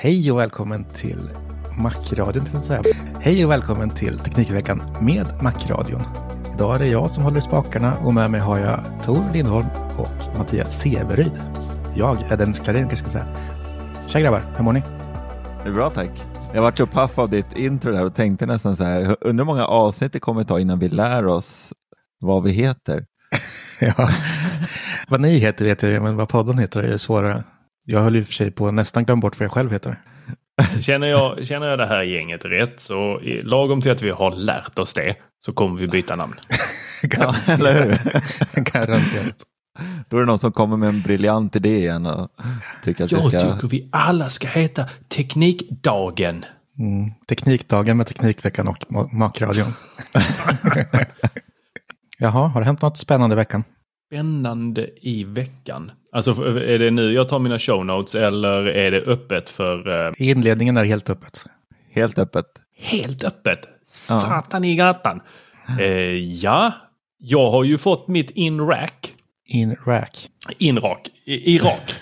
Hej och välkommen till Macradion. till säga. Hej och välkommen till Teknikveckan med Macradion. Idag är det jag som håller i spakarna och med mig har jag Tor Lindholm och Mattias Severyd. Jag är Dennis Klarin kanske ska säga. Tja grabbar, hur mår ni? Det är bra tack. Jag varit så paff av ditt intro där och tänkte nästan så här, undrar hur många avsnitt det kommer ta innan vi lär oss vad vi heter. ja, vad ni heter vet jag, men vad podden heter är svårare. Jag höll och för sig på att nästan glömma bort vad jag själv heter. Känner jag, känner jag det här gänget rätt så lagom till att vi har lärt oss det så kommer vi byta namn. ja, eller hur? Garanterat. Då är det någon som kommer med en briljant idé igen och tycker att jag vi ska... Jag tycker vi alla ska heta Teknikdagen. Mm, teknikdagen med Teknikveckan och Makradion. Jaha, har det hänt något spännande i veckan? Spännande i veckan? Alltså är det nu jag tar mina show notes eller är det öppet för... Uh... Inledningen är helt öppet. Helt öppet. Helt öppet? Satan i gatan. Uh, ja, jag har ju fått mitt in-rack. In-rack? In-rack. Irak.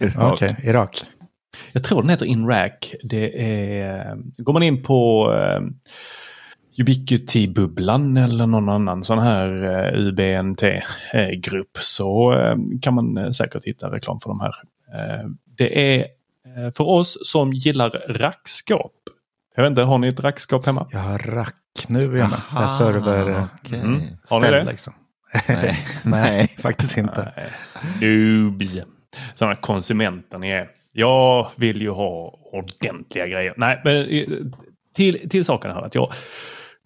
Okej, okay, Irak. Jag tror den heter in-rack. Det är... Går man in på... Uh, Ubiquity-bubblan eller någon annan sån här uh, UBNT-grupp så uh, kan man säkert hitta reklam för de här. Det är för oss som gillar rackskåp. Jag vet inte, har ni ett rackskåp hemma? Jag har rack nu ja. Aha, server okay. mm. Har ni det? Liksom. Nej. Nej, faktiskt inte. Noobs. Sådana konsumenter ni är. Jag vill ju ha ordentliga grejer. Nej, men till, till saken hör att jag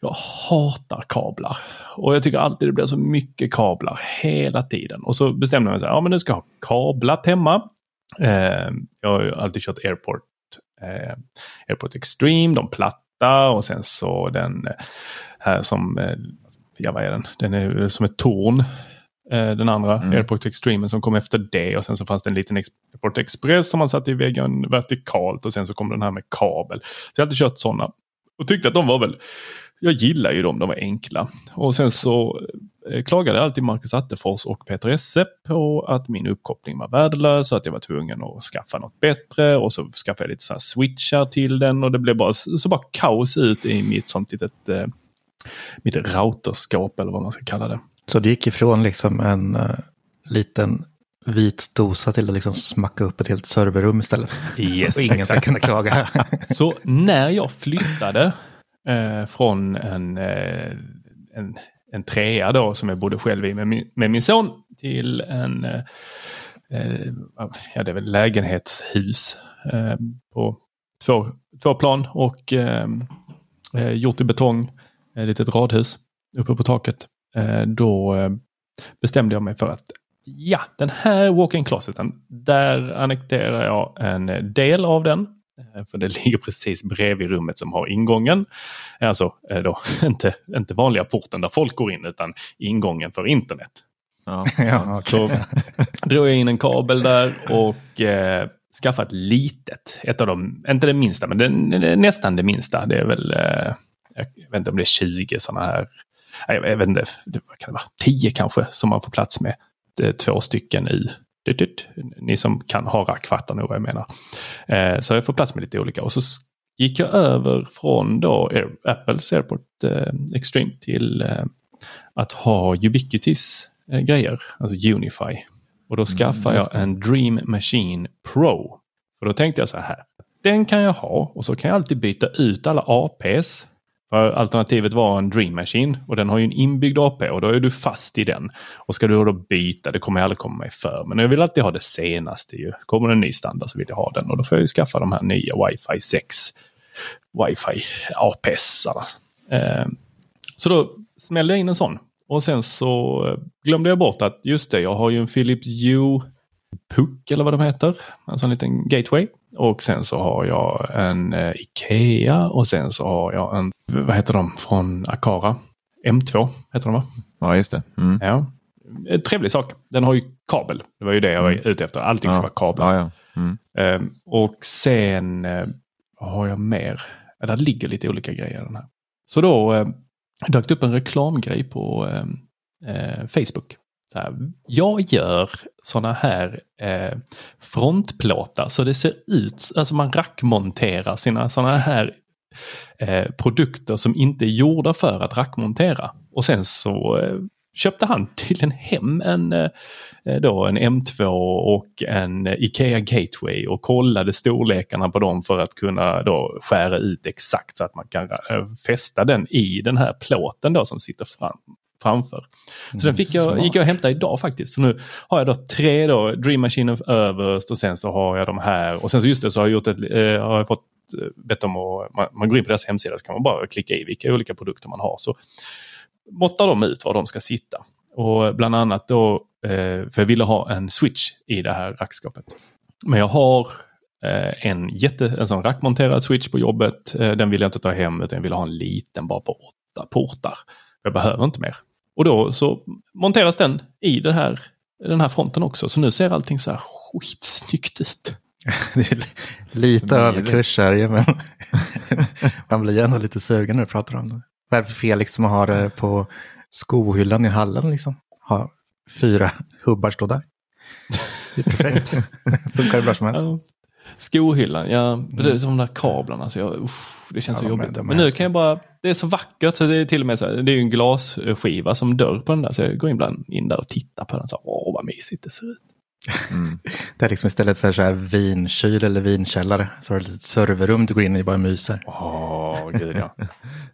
jag hatar kablar. Och jag tycker alltid det blir så mycket kablar hela tiden. Och så bestämde jag mig så här, ja men nu ska jag ha kablat hemma. Eh, jag har ju alltid kört Airport, eh, Airport Extreme, de platta och sen så den eh, här som, eh, ja vad är den, den är som ett torn. Eh, den andra, mm. Airport Extreme som kom efter det och sen så fanns det en liten Airport Express som man satte i väggen vertikalt och sen så kom den här med kabel. Så jag har alltid kört sådana och tyckte att de var väl jag gillar ju dem, de var enkla. Och sen så eh, klagade alltid Marcus Attefors och Peter Esse på att min uppkoppling var värdelös och att jag var tvungen att skaffa något bättre och så skaffade jag lite så switchar till den och det blev bara så bara kaos ut i mitt sånt litet eh, mitt routerskåp eller vad man ska kalla det. Så du gick ifrån liksom en uh, liten vit dosa till att liksom smacka upp ett helt serverrum istället. Yes, så ingen ska kunna klaga. så när jag flyttade eh, från en, eh, en, en trea då som jag bodde själv i med min, med min son till en eh, eh ja, det är väl lägenhetshus eh, på två, två plan och eh, eh gjort i betong, eh, ett litet radhus uppe på taket. då bestämde jag mig för att ja, den här walk-in closeten, där annekterar jag en del av den för det ligger precis bredvid rummet som har ingången. Alltså eh, då, inte, inte vanliga porten där folk går in utan ingången för internet. Ja. Ja, Så drog jag in en kabel där och eh, skaffade ett litet. Ett av dem, inte det minsta, men det, det, nästan det minsta. Det är väl, eh, jag vet inte om det är 20 sådana här, nej, jag vet inte, det, vad kan det vara, 10 kanske som man får plats med. Det är två stycken i. Ni som kan ha rack fattar nog vad jag menar. Eh, så jag får plats med lite olika. Och så gick jag över från då Air, Apples AirPort eh, Extreme till eh, att ha Ubiquitys grejer, alltså Unify. Och då skaffade jag en Dream Machine Pro. För då tänkte jag så här, den kan jag ha och så kan jag alltid byta ut alla APs. För alternativet var en Dream Machine och den har ju en inbyggd AP och då är du fast i den. Och ska du då byta, det kommer jag aldrig komma mig för. Men jag vill alltid ha det senaste ju. Kommer det en ny standard så vill jag ha den och då får jag ju skaffa de här nya Wi-Fi 6 Wi-Fi APS-arna. Eh, så då smällde jag in en sån. Och sen så eh, glömde jag bort att just det, jag har ju en Philips Hue Puck eller vad de heter. En sån liten gateway. Och sen så har jag en eh, Ikea och sen så har jag en, vad heter de från Akara? M2 heter de va? ja, just det. Mm. Ja. En trevlig sak. Den har ju kabel. Det var ju det jag var ute efter. Allting ska vara kablat. Ja, ja. Mm. Ehm, och sen eh, vad har jag mer? Ja, där ligger lite olika grejer. Den här. Så då eh, dök det upp en reklamgrej på eh, eh, Facebook. Så här, jag gör sådana här eh, frontplåtar så det ser ut, alltså man rackmonterar sina sådana här eh, produkter som inte är gjorda för att rackmontera. Och sen så eh, köpte han tydligen hem en, eh, då en M2 och en Ikea Gateway och kollade storlekarna på dem för att kunna då skära ut exakt så att man kan eh, fästa den i den här plåten då som sitter fram, framför. Så den fick jag, gick jag och hämtade idag faktiskt. Så nu har jag då tre då, Dream Machine överst och sen så har jag de här. Och sen så just det så har jag gjort ett, eh, har jag fått eh, bett om att man, man går in på deras hemsida så kan man bara klicka i vilka olika produkter man har. Så måttar de ut var de ska sitta. Och bland annat då, eh, för jag ville ha en switch i det här rackskapet. Men jag har eh, en, jätte, en sån rackmonterad switch på jobbet. Eh, den vill jag inte ta hem utan jag vill ha en liten bara på åtta portar. Jag behöver inte mer. Och då så monteras den i det här, den här fronten också. Så nu ser allting så här skitsnyggt ut. Det är lite överkurs här, men man blir ändå lite sugen när du pratar om det. Varför fel liksom att ha det på skohyllan i hallen liksom? Ha fyra hubbar stå där. Det är perfekt. Funkar hur bra som helst. Skohyllan, ja, det är de där kablarna. Så jag, uff, det känns Ja, så jobbigt. men nu kan jag bara, det är så vackert så det är till och med så här, det är ju en glasskiva som dörr på den där. Så jag går ibland in där och tittar på den. Så, här, Åh, vad mysigt det ser ut. Mm. Det är liksom istället för så här vinkyl eller vinkällare så har du ett litet serverrum du går in i och bara myser. Åh, gud ja.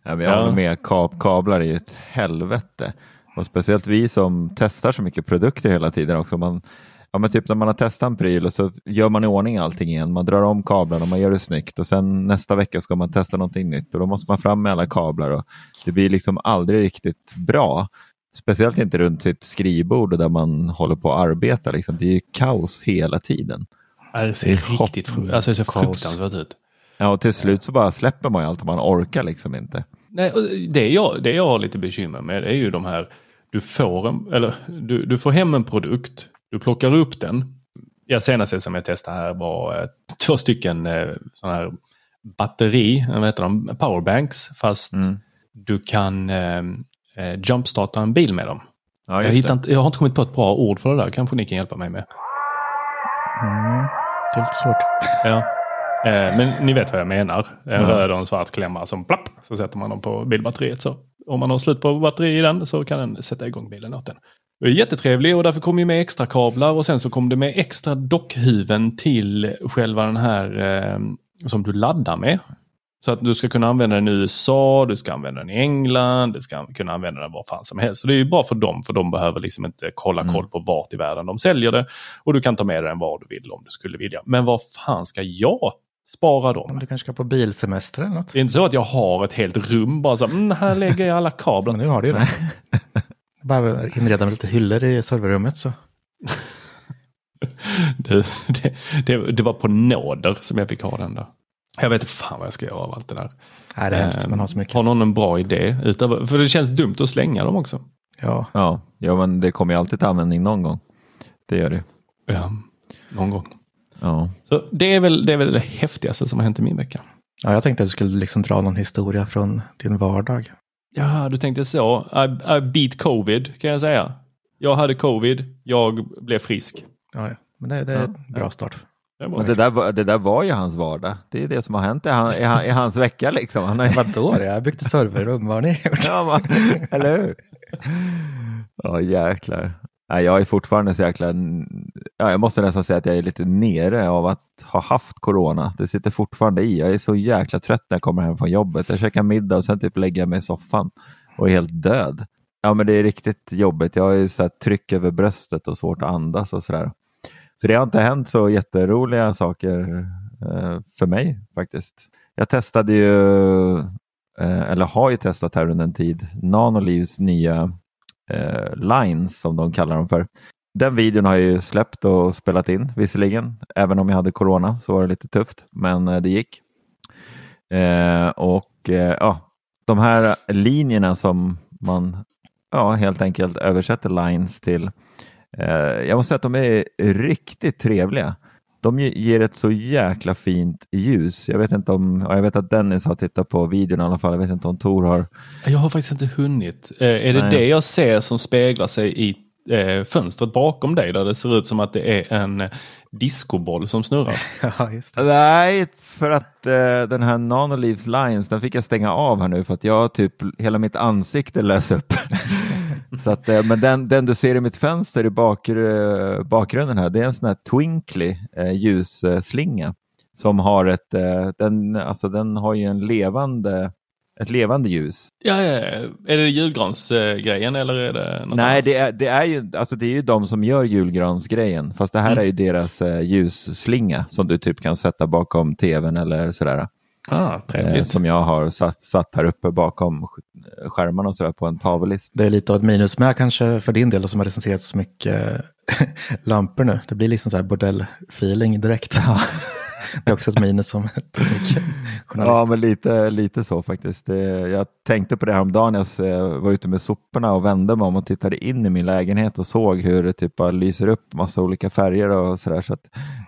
Ja, men jag håller Ja. med, kab kablar är ju ett helvete. Och speciellt vi som testar så mycket produkter hela tiden också. Man, ja, men typ när man har testat en pryl och så gör man i ordning allting igen. Man drar om kablarna, man gör det snyggt och sen nästa vecka ska man testa någonting nytt och då måste man fram med alla kablar. Och det blir liksom aldrig riktigt bra. Speciellt inte runt sitt skrivbord och där man håller på att arbeta. Liksom. Det är ju kaos hela tiden. Det ser Det är riktigt alltså, det ser fruktansvärt ut. Ja, och till slut så bara släpper man ju allt och man orkar liksom inte. Nej, och det, jag, det jag har lite bekymmer med det är ju de här, du får, en, eller, du, du får hem en produkt, du plockar upp den. Jag senaste som jag testade här var eh, två stycken eh, sådana här batteri, vad heter de, powerbanks, fast Mm. du kan eh, eh, jumpstarta en bil med dem. Ja, jag, hittar inte, jag har inte kommit på ett bra ord för det där, kanske ni kan hjälpa mig med. Mm. Det är lite svårt. Ja. Eh, men ni vet vad jag menar. En Ja. röd och en svart klämma som plapp, så sätter man dem på bilbatteriet. Så om man har slut på batteri i den så kan den sätta igång bilen åt den. Det är jättetrevlig och därför kom ju med extra kablar och sen så kom det med extra dockhuven till själva den här eh, som du laddar med. Så att du ska kunna använda den i USA, du ska använda den i England, du ska kunna använda den var fan som helst. Så det är ju bra för dem, för de behöver liksom inte kolla Mm. koll på vart i världen de säljer det. Och du kan ta med den var du vill om du skulle vilja. Men vad fan ska jag spara dem? du kanske ska på bilsemester eller något. Det är inte så att jag har ett helt rum bara så mm, här lägger jag alla kablar. Nu har du ju det. Bara inreda med lite hyllor i serverrummet så. Det, det, det, det var på nåder som jag fick ha den där. Jag vet inte fan vad jag ska göra av allt det där. Nej, det är hemskt. Eh, Man har så mycket. Har någon en bra idé? Utöver, för det känns dumt att slänga dem också. Ja, Ja, ja men det kommer ju alltid till användning någon gång. Det gör det. Ja, någon gång. Ja. Så det är, väl, det är väl det häftigaste som har hänt i min vecka. ja jag tänkte att du skulle liksom dra någon historia från din vardag. Ja, du tänkte så. I, I beat covid kan jag säga. Jag hade covid, jag blev frisk. Ja, ja. men det, det är en bra start. Det Men det, där, var- det där var ju hans vardag. Det är det som har hänt i, han, i, han, i hans vecka liksom. Han har, Vadå? Jag byggde serverrum, vad har ni gjort? ja, man, eller hur? Ja, jäklar. Nej, jag är fortfarande så jäkla... Ja, jag måste nästan säga att jag är lite nere av att ha haft corona. Det sitter fortfarande i. Jag är så jäkla trött när jag kommer hem från jobbet. Jag käkar middag och sen typ lägger jag mig i soffan och är helt död. Ja, men det är riktigt jobbigt. Jag har ju så här tryck över bröstet och svårt att andas och sådär. Så det har inte hänt så jätteroliga saker eh, för mig faktiskt. Jag testade ju, eh, eller har ju testat här under en tid, Nanolivs nya eh, lines som de kallar dem för. Den videon har jag ju släppt och spelat in visserligen. Även om jag hade corona så var det lite tufft, men eh, det gick. Eh, och eh, ja, de här linjerna som man ja, helt enkelt översätter lines till. Eh, jag måste säga att de är riktigt trevliga. De ge- ger ett så jäkla fint ljus. Jag vet inte om, ja, jag vet att Dennis har tittat på videon i alla fall. Jag vet inte om Tor har. Jag har faktiskt inte hunnit. Eh, är det Nej. det jag ser som speglar sig i eh, fönstret bakom dig där det ser ut som att det är en eh, discoboll som snurrar? Ja, just det. Nej, för att eh, den här Nanolivs lines, den fick jag stänga av här nu för att jag typ hela mitt ansikte lös upp. Så att, eh, men den, den du ser i mitt fönster i bakgr eh, bakgrunden här, det är en sån här twinkly eh, ljusslinga som har ett, eh, den, alltså den har ju en levande, ett levande ljus. Ja, ja, ja. Är det julgransgrejen eller är det något Nej, det är, det, är ju, alltså det är ju de som gör julgransgrejen, fast det här Mm. är ju deras eh, ljusslinga som du typ kan sätta bakom tvn eller sådär. Ah, Eh, trevligt. som jag har satt, satt här uppe bakom skärmarna och sådär på en tavellist. Det är lite av ett minus med kanske för din del som har recenserat så mycket lampor nu. Det blir liksom så här bordell-feeling direkt. det är också ett minus som teknikjournalist. Ja, men lite, lite så faktiskt. Jag tänkte på det häromdagen jag eh, var ute med soporna och vände mig om och tittade in i min lägenhet och såg hur det typ lyser upp massa olika färger och sådär. Så att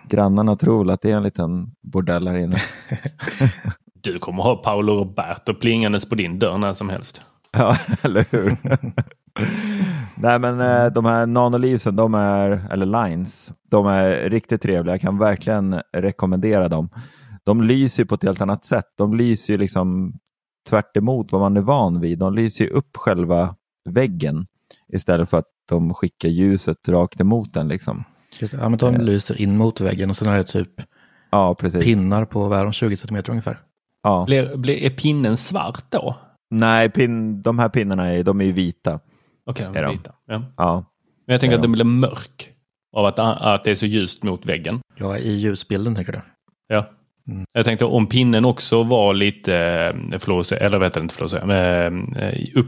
grannarna tror att det är en liten bordell här inne. Du kommer ha Paolo Roberto plingandes på din dörr när som helst. Ja, eller hur? Nej, men eh, de här nanolivsen, de är, eller lines, de är riktigt trevliga. Jag kan verkligen rekommendera dem. De lyser på ett helt annat sätt. De lyser ju liksom tvärt emot vad man är van vid. De lyser upp själva väggen istället för att de skickar ljuset rakt emot den. Liksom. Just det. Ja, men de lyser in mot väggen och sen är det typ Ja, precis. pinnar på vad är de, 20 cm ungefär. Ja. Blir, blir, är pinnen svart då? Nej, pin, de här pinnarna är, de är ju vita. Okej, de Är vita. Ja. Ja. Men jag tänker Ja. att den blir mörk. Av att, att det är så ljust mot väggen. Ja, i ljusbilden tänker du. Ja. Mm. Jag tänkte om pinnen också var lite eh, eller vet jag inte men eh, upp,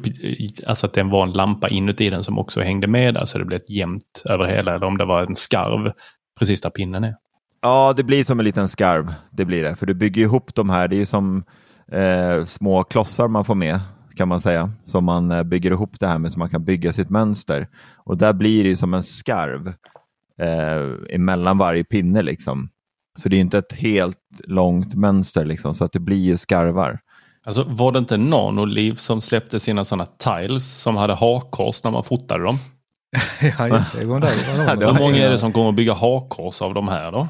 alltså att den var en lampa inuti den som också hängde med där så det blev ett jämnt över hela, eller om det var en skarv precis där pinnen är. Ja, det blir som en liten skarv. Det blir det. För du bygger ihop de här. Det är ju som eh, små klossar man får med kan man säga. Som man eh, bygger ihop det här med så man kan bygga sitt mönster. Och där blir det ju som en skarv eh, emellan varje pinne liksom. Så det är inte ett helt långt mönster liksom. Så att det blir ju skarvar. Alltså var det inte Nanoliv som släppte sina sådana tiles som hade hakkors när man fotade dem? ja, just det. Hur många är det som kommer att bygga hakkors av de här då?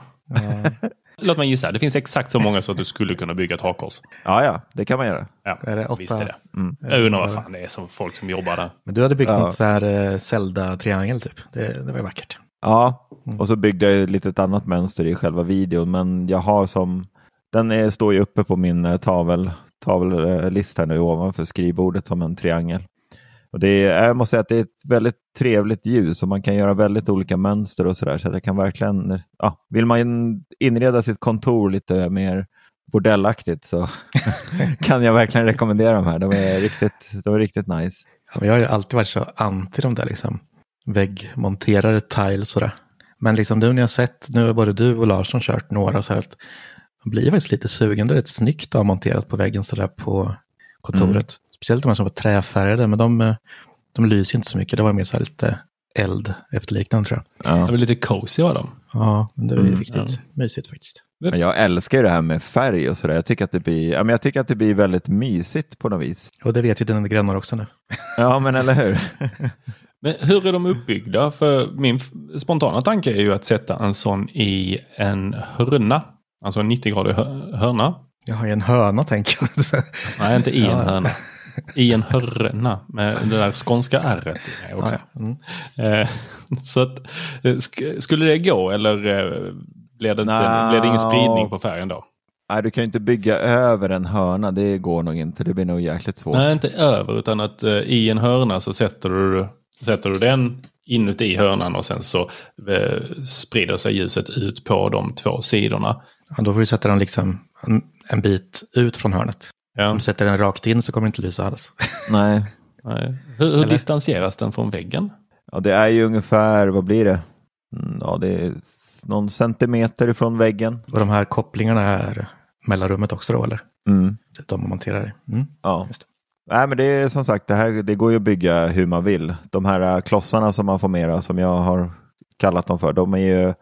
Låt mig gissa, det finns exakt så många så att du skulle kunna bygga ett hakkors. Ja, ja, det kan man göra. Ja, Är det åtta? visst är det. Mm. Jag undrar vad fan det är som folk som jobbar där. Men du hade byggt Ja. något så här eh, Zelda-triangel typ. Det, det var ju vackert. Ja, och så byggde jag ett litet annat mönster i själva videon, men jag har som, den är, står ju uppe på min eh, tavel, tavellist här nu ovanför skrivbordet som en triangel. Och det är, jag måste säga att det är ett väldigt trevligt ljus och man kan göra väldigt olika mönster och sådär. Så att jag kan verkligen, ja, vill man inreda sitt kontor lite mer bordellaktigt så kan jag verkligen rekommendera de här. De är riktigt, de är riktigt nice. Ja, jag har ju alltid varit så anti de där liksom väggmonterade tiles och det. Men liksom nu när jag sett, nu har både du och Larsson kört några så här, blir faktiskt lite sugen. Det är rätt snyggt att ha monterat på väggen så där på kontoret. Speciellt de här som var träfärgade, men de, eh, De lyser inte så mycket. Det var mer så här lite eld efterliknande tror jag. Det Ja. var lite cozy var de. Ja, men det var ju Mm, riktigt mysigt faktiskt. Men jag älskar ju det här med färg och sådär. Jag tycker att det blir, ja, men jag tycker att det blir väldigt mysigt på något vis. Och det vet ju dina grannar också nu. Ja, men eller hur? Men hur är de uppbyggda? För min spontana tanke är ju att sätta en sån i en hörna. Alltså en 90-gradig hö- hörna. Jag har ju en höna tänker jag. Nej, inte i en Ja. hörna. I en hörna med det där skånska r i också. Ja, mm. Eh, Så att, eh, sk- skulle det gå eller eh, blir det, inte, blir det ingen spridning på färgen då? Nej, du kan ju inte bygga över en hörna. Det går nog inte. Det blir nog jäkligt svårt. Nej, inte över utan att eh, i en hörna så sätter du, sätter du den inuti hörnan och sen så eh, sprider sig ljuset ut på de två sidorna. Ja, då får du sätta den liksom en, en bit ut från hörnet. Ja. Om du sätter den rakt in så kommer det inte lysa alls. Nej. Nej. Hur, hur distanseras den från väggen? Ja, det är ju ungefär, vad blir det? Mm, Ja, det är någon centimeter ifrån väggen. Och de här kopplingarna är mellanrummet också då, eller? Mm. De man monterar i. Mm. Ja. Just det. Nej, men det är som sagt, det, här, det går ju att bygga hur man vill. De här äh, klossarna som man får mera, som jag har kallat dem för, de är ju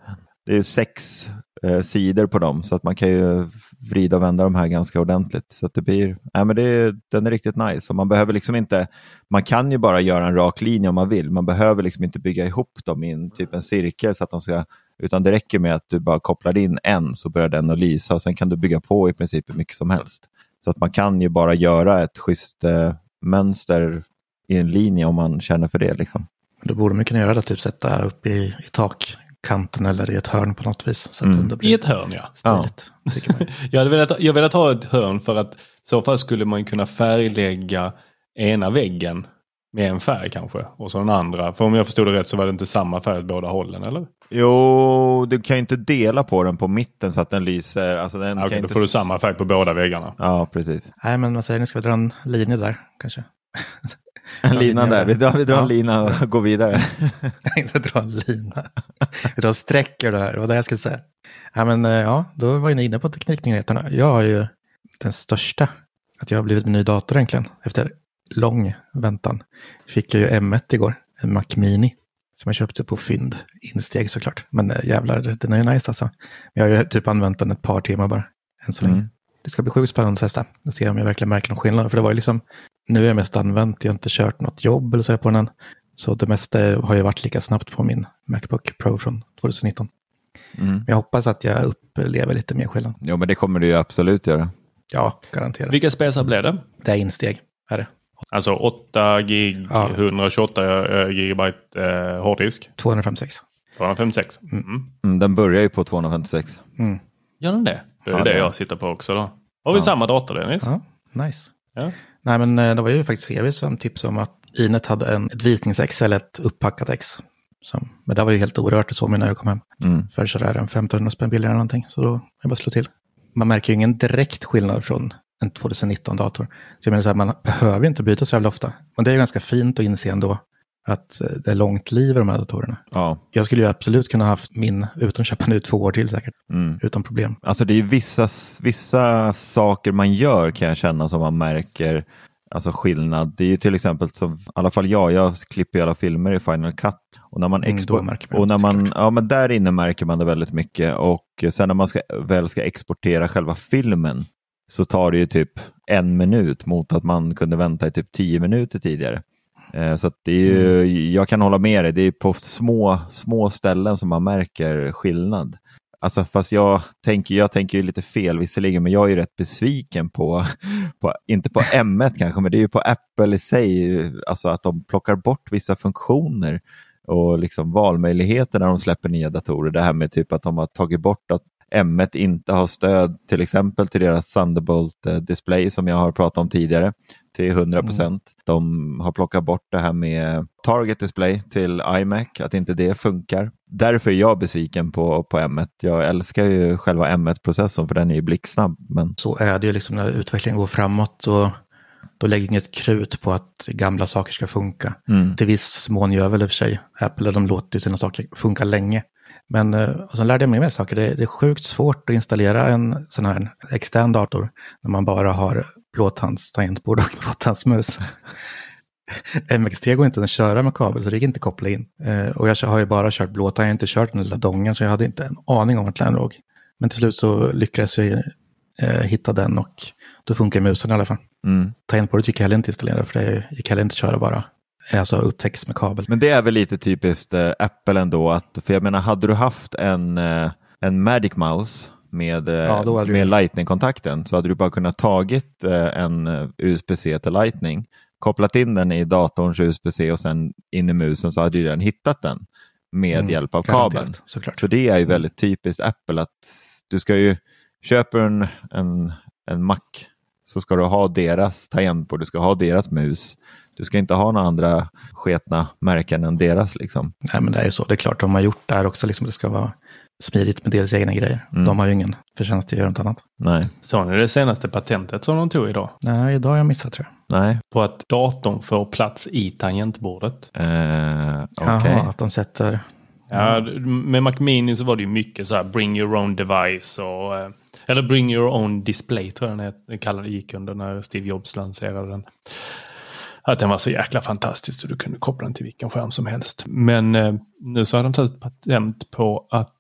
det är sex eh, sidor på dem så att man kan ju vrida och vända de här ganska ordentligt. Så att det blir, nej men det, den är riktigt nice och man behöver liksom inte, man kan ju bara göra en rak linje om man vill. Man behöver liksom inte bygga ihop dem i en typ en cirkel så att de ska, utan det räcker med att du bara kopplar in en så börjar den att lysa och sen kan du bygga på i princip hur mycket som helst. Så att man kan ju bara göra ett schysst eh, mönster i en linje om man känner för det. Liksom. Då borde man kunna göra det, typ sätta upp i, i takkanten eller i ett hörn på något vis. Så att Mm. det I ett hörn ja. stiligt. Tycker man. Jag hade velat, jag velat ha ett hörn för att i så fall skulle man kunna färglägga ena väggen med en färg kanske. Och så den andra. För om jag förstod det rätt så var det inte samma färg åt båda hållen eller? Jo, du kan ju inte dela på den på mitten så att den lyser. Alltså den kan då inte... får du samma färg på båda väggarna. Ja, precis. Nej, men vad säger ni, ska vi dra en linje där kanske? En lina där. Vi drar, vi drar Ja. en lina och går vidare. inte dra en lina. Vi drar sträckor där, det var det jag skulle säga. Ja, men eh, ja, då var ju ni inne på tekniknyheterna. Jag har ju den största, att jag har blivit en ny dator egentligen, efter lång väntan. Fick jag ju M1 igår, en Mac Mini, som jag köpte på fynd, insteg såklart. Men eh, jävlar, den är ju nice alltså. Men jag har ju typ använt den ett par timmar bara, än så länge. Mm. Det ska bli sjukt spännande att testa och se om jag verkligen märker någon skillnad. För det var ju liksom, nu är jag mest använt, jag har inte kört något jobb eller så på den än. Så det mesta har ju varit lika snabbt på min Macbook Pro från 2019. Mm. Men jag hoppas att jag upplever lite mer skillnad. Jo, men det kommer du ju absolut göra. Ja, garanterat. Vilka spesar blev det? Det är insteg, är det. Alltså 8 gig, Ja. 128 eh, gigabyte eh, hårddisk. 256. 256. Mm. Mm, den börjar ju på 256. Mm. Gör den det? Det är Ja, det det- jag sitter på också då. Har vi Ja. samma dator Dennis? Ja, nice. Ja. Nej, men eh, det var ju faktiskt Evi som tipsade om att Inet hade en, ett visningsex eller ett upppackat ex. Som, men det var ju helt orört, det såg man när jag kom hem. Mm. För sådär en 1500 spänn billigare eller någonting. Så då jag bara slå till. Man märker ju ingen direkt skillnad från en 2019-dator. Så jag menar så här, man behöver ju inte byta så jävla ofta. Och det är ju ganska fint att inse ändå att eh, det är långt liv i de här datorerna. Ja. Jag skulle ju absolut kunna haft min, utan köpa nu, två år till säkert. Mm. Utan problem. Alltså det är ju vissa, vissa saker man gör kan jag känna som man märker alltså skillnad. Det är ju till exempel som, i alla fall jag, jag klipper ju alla filmer i Final Cut. Och när man, Mm, expo- man och när man ja men där inne märker man det väldigt mycket. Och sen när man ska, väl ska exportera själva filmen så tar det ju typ en minut mot att man kunde vänta i typ tio minuter tidigare. Eh, Så det är ju, Mm. jag kan hålla med dig, det är på små, små ställen som man märker skillnad. Alltså fast jag tänker, jag tänker ju lite fel visserligen, men jag är ju rätt besviken på, på inte på M1 kanske, men det är ju på Apple i sig, alltså att de plockar bort vissa funktioner och liksom valmöjligheter när de släpper nya datorer. Det här med typ att de har tagit bort att M1 inte har stöd till exempel till deras Thunderbolt eh, som jag har pratat om tidigare till 100 procent. De har plockat bort det här med Target display till iMac, att inte det funkar. Därför är jag besviken på, på M1. Jag älskar ju själva M1-processorn för den är ju blixtsnabb. Men Så är det ju liksom när utvecklingen går framåt och då lägger inget krut på att gamla saker ska funka. Mm. Till viss mån gör väl i och för sig Apple, de låter ju sina saker funka länge. Men eh, och sen lärde jag mig mer saker. Det, det är sjukt svårt att installera en sån här extern dator när man bara har blåtandstangentbord och blåtandsmus. MX3 går inte att köra med kabel så det gick inte att koppla in. Eh, och jag har ju bara kört blåta, jag har inte kört den lilla dongen så jag hade inte en aning om vart den låg. Men till slut så lyckades jag eh, hitta den och då funkar musen i alla fall. Mm. Tangentbordet gick heller inte att installera för det gick heller inte att köra bara. Alltså upptäcks med kabel. Men det är väl lite typiskt eh, Apple ändå, att, för jag menar hade du haft en, eh, en Magic Mouse med, eh, Ja, du- med Lightning-kontakten så hade du bara kunnat tagit eh, en eh, USB-C till Lightning, kopplat in den i datorns USB-C och sen in i musen så hade ju den hittat den med Mm, hjälp av kabeln. Såklart. Så det är ju väldigt typiskt Apple att du ska ju köpa en, en, en Mac så ska du ha deras tangentbord, du ska ha deras mus. Du ska inte ha några andra sketna märken än deras liksom. Nej men det är ju så, det är klart de har gjort där också, liksom det ska vara smidigt med deras egna grejer. Mm. De har ju ingen förtjänst att göra något annat. Nej, Såg ni det senaste patentet som de tog idag? Nej, idag har jag missat tror jag. nej. På att datorn får plats i tangentbordet. Eh, Jaha, att de sätter... Ja, med Mac Mini så var det ju mycket så här bring your own device och eh, eller bring your own display tror jag den kallade gick under när Steve Jobs lanserade den. Att den var så jäkla fantastisk så du kunde koppla den till vilken skärm som helst. Men eh, nu så har de tagit patent på att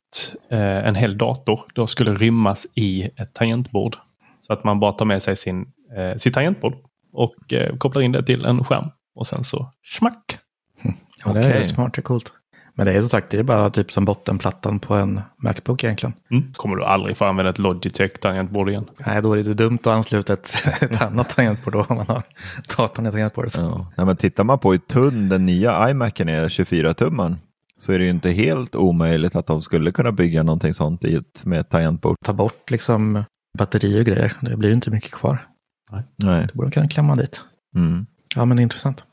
eh, en hel dator då skulle rymmas i ett tangentbord. Så att man bara tar med sig sin, eh, sitt tangentbord och eh, kopplar in det till en skärm. Och sen så smack. Ja, det är Okej. smart, är coolt. Men det är som sagt, det är bara typ som bottenplattan på en Macbook egentligen. Mm. Så kommer du aldrig få använda ett Logitech tangentbord igen. Nej, då är det dumt att ansluta ett, ett annat tangentbord då om man har datorn i tangentbordet. Ja. Nej, men tittar man på hur tunn den nya iMacen är, 24-tumman, så är det ju inte helt omöjligt att de skulle kunna bygga någonting sånt i ett, med ett tangentbord. Ta bort liksom batteri och grejer, det blir ju inte mycket kvar. Nej. Det borde de kunna klämma dit. Mm. Ja, men det är intressant.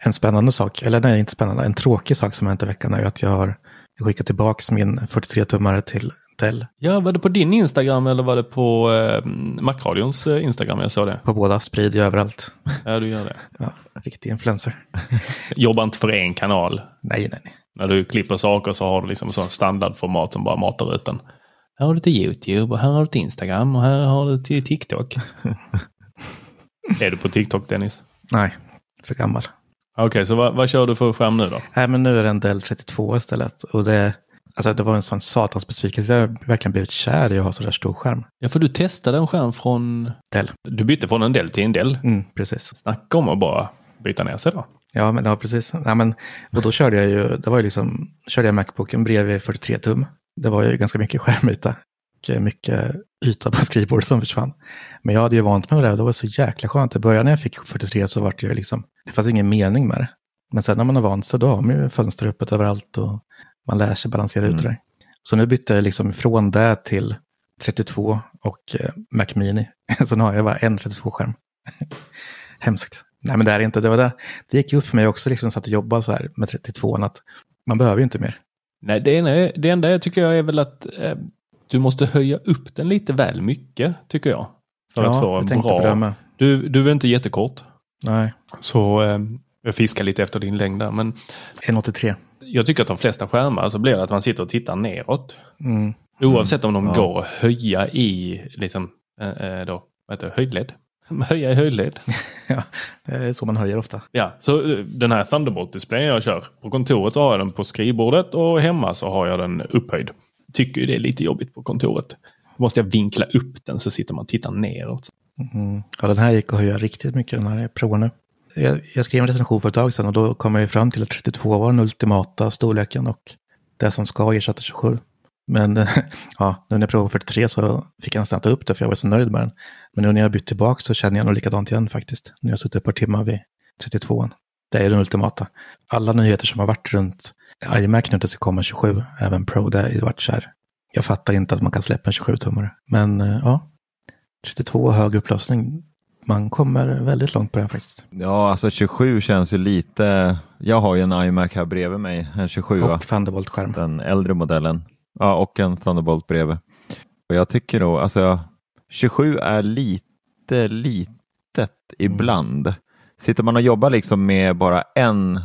En spännande sak, eller nej, inte spännande, en tråkig sak som hänt i veckan är att jag har skickat tillbaka min 43-tummare till Dell Ja, var det på din Instagram eller var det på eh, Macradions eh, Instagram jag såg det? på båda, sprid ju överallt. Ja, du gör det. Ja, riktig influencer. Jobba inte för en kanal. Nej, nej, nej. När du klipper saker så har du liksom sån standardformat som bara matar ut den. Här har du till YouTube och här har du till Instagram och här har du till TikTok. är du på TikTok Dennis? Nej, för gammal. Okej, så vad, vad kör du för skärm nu då? Nej, men nu är det en Dell 32 istället. Och det, alltså, det var en sån satans besvikelse. Jag har verkligen blivit kär i att ha så där stor skärm. Ja, för du testade en skärm från... Dell. Du bytte från en del till en del. Mm, precis. Snacka om att bara byta ner sig då. Ja, men, ja, precis. Ja, men, och då körde jag ju, det var ju liksom, körde jag Macbooken bredvid 43 tum. Det var ju ganska mycket skärmyta. Och mycket yta på skrivbordet som försvann. Men jag hade ju vant mig med det och det var så jäkla skönt. I början när jag fick 43 så var det ju liksom, det fanns ingen mening med det. Men sen när man har vant sig då har man ju fönster öppet överallt och man lär sig balansera ut det där. Så nu bytte jag liksom ifrån det till 32 och eh, Mac Mini. så nu har jag bara en 32-skärm. Hemskt. Nej men det är inte, det var det. Det gick ju upp för mig också, liksom, så att jobba så här med 32 att man behöver ju inte mer. Nej, det, ena, är- det enda jag tycker jag är väl att eh, du måste höja upp den lite väl mycket, tycker jag. För att få en bra... Du, du är inte jättekort. Nej, Så eh, jag fiskar lite efter din längd där. Men 1,83. Jag tycker att de flesta skärmar så blir det att man sitter och tittar neråt. Mm. Oavsett om de Ja. går att höja i liksom, eh, eh, då, vad heter det, höjdled. Höja i höjdled. ja, det är så man höjer ofta. Ja, så eh, den här Thunderbolt-displayen jag kör. På kontoret så har jag den på skrivbordet och hemma så har jag den upphöjd. Tycker ju det är lite jobbigt på kontoret. Måste jag vinkla upp den så sitter man och tittar neråt. Mm. Ja, den här gick att höja riktigt mycket, den här provar nu. Jag, jag skrev en recension för ett tag sedan och då kom jag ju fram till att 32 var den ultimata storleken och det som ska ersätta 27. Men ja, nu när jag provade 43 så fick jag nästan ta upp det för jag var så nöjd med den. Men nu när jag har bytt tillbaka så känner jag nog likadant igen faktiskt. Nu har jag suttit ett par timmar vid 32. Det är den ultimata. Alla nyheter som har varit runt iMac nu tills det kommer 27, även Pro, det har ju varit så här. Jag fattar inte att man kan släppa en 27-tummare. Men eh, ja, 32 hög upplösning. Man kommer väldigt långt på den faktiskt. Ja, alltså 27 känns ju lite... Jag har ju en iMac här bredvid mig, en 27. Och Thunderbolt-skärm. den äldre modellen. Ja, och en Thunderbolt bredvid. Och jag tycker nog, alltså 27 är lite litet ibland. Sitter man och jobbar liksom med bara en,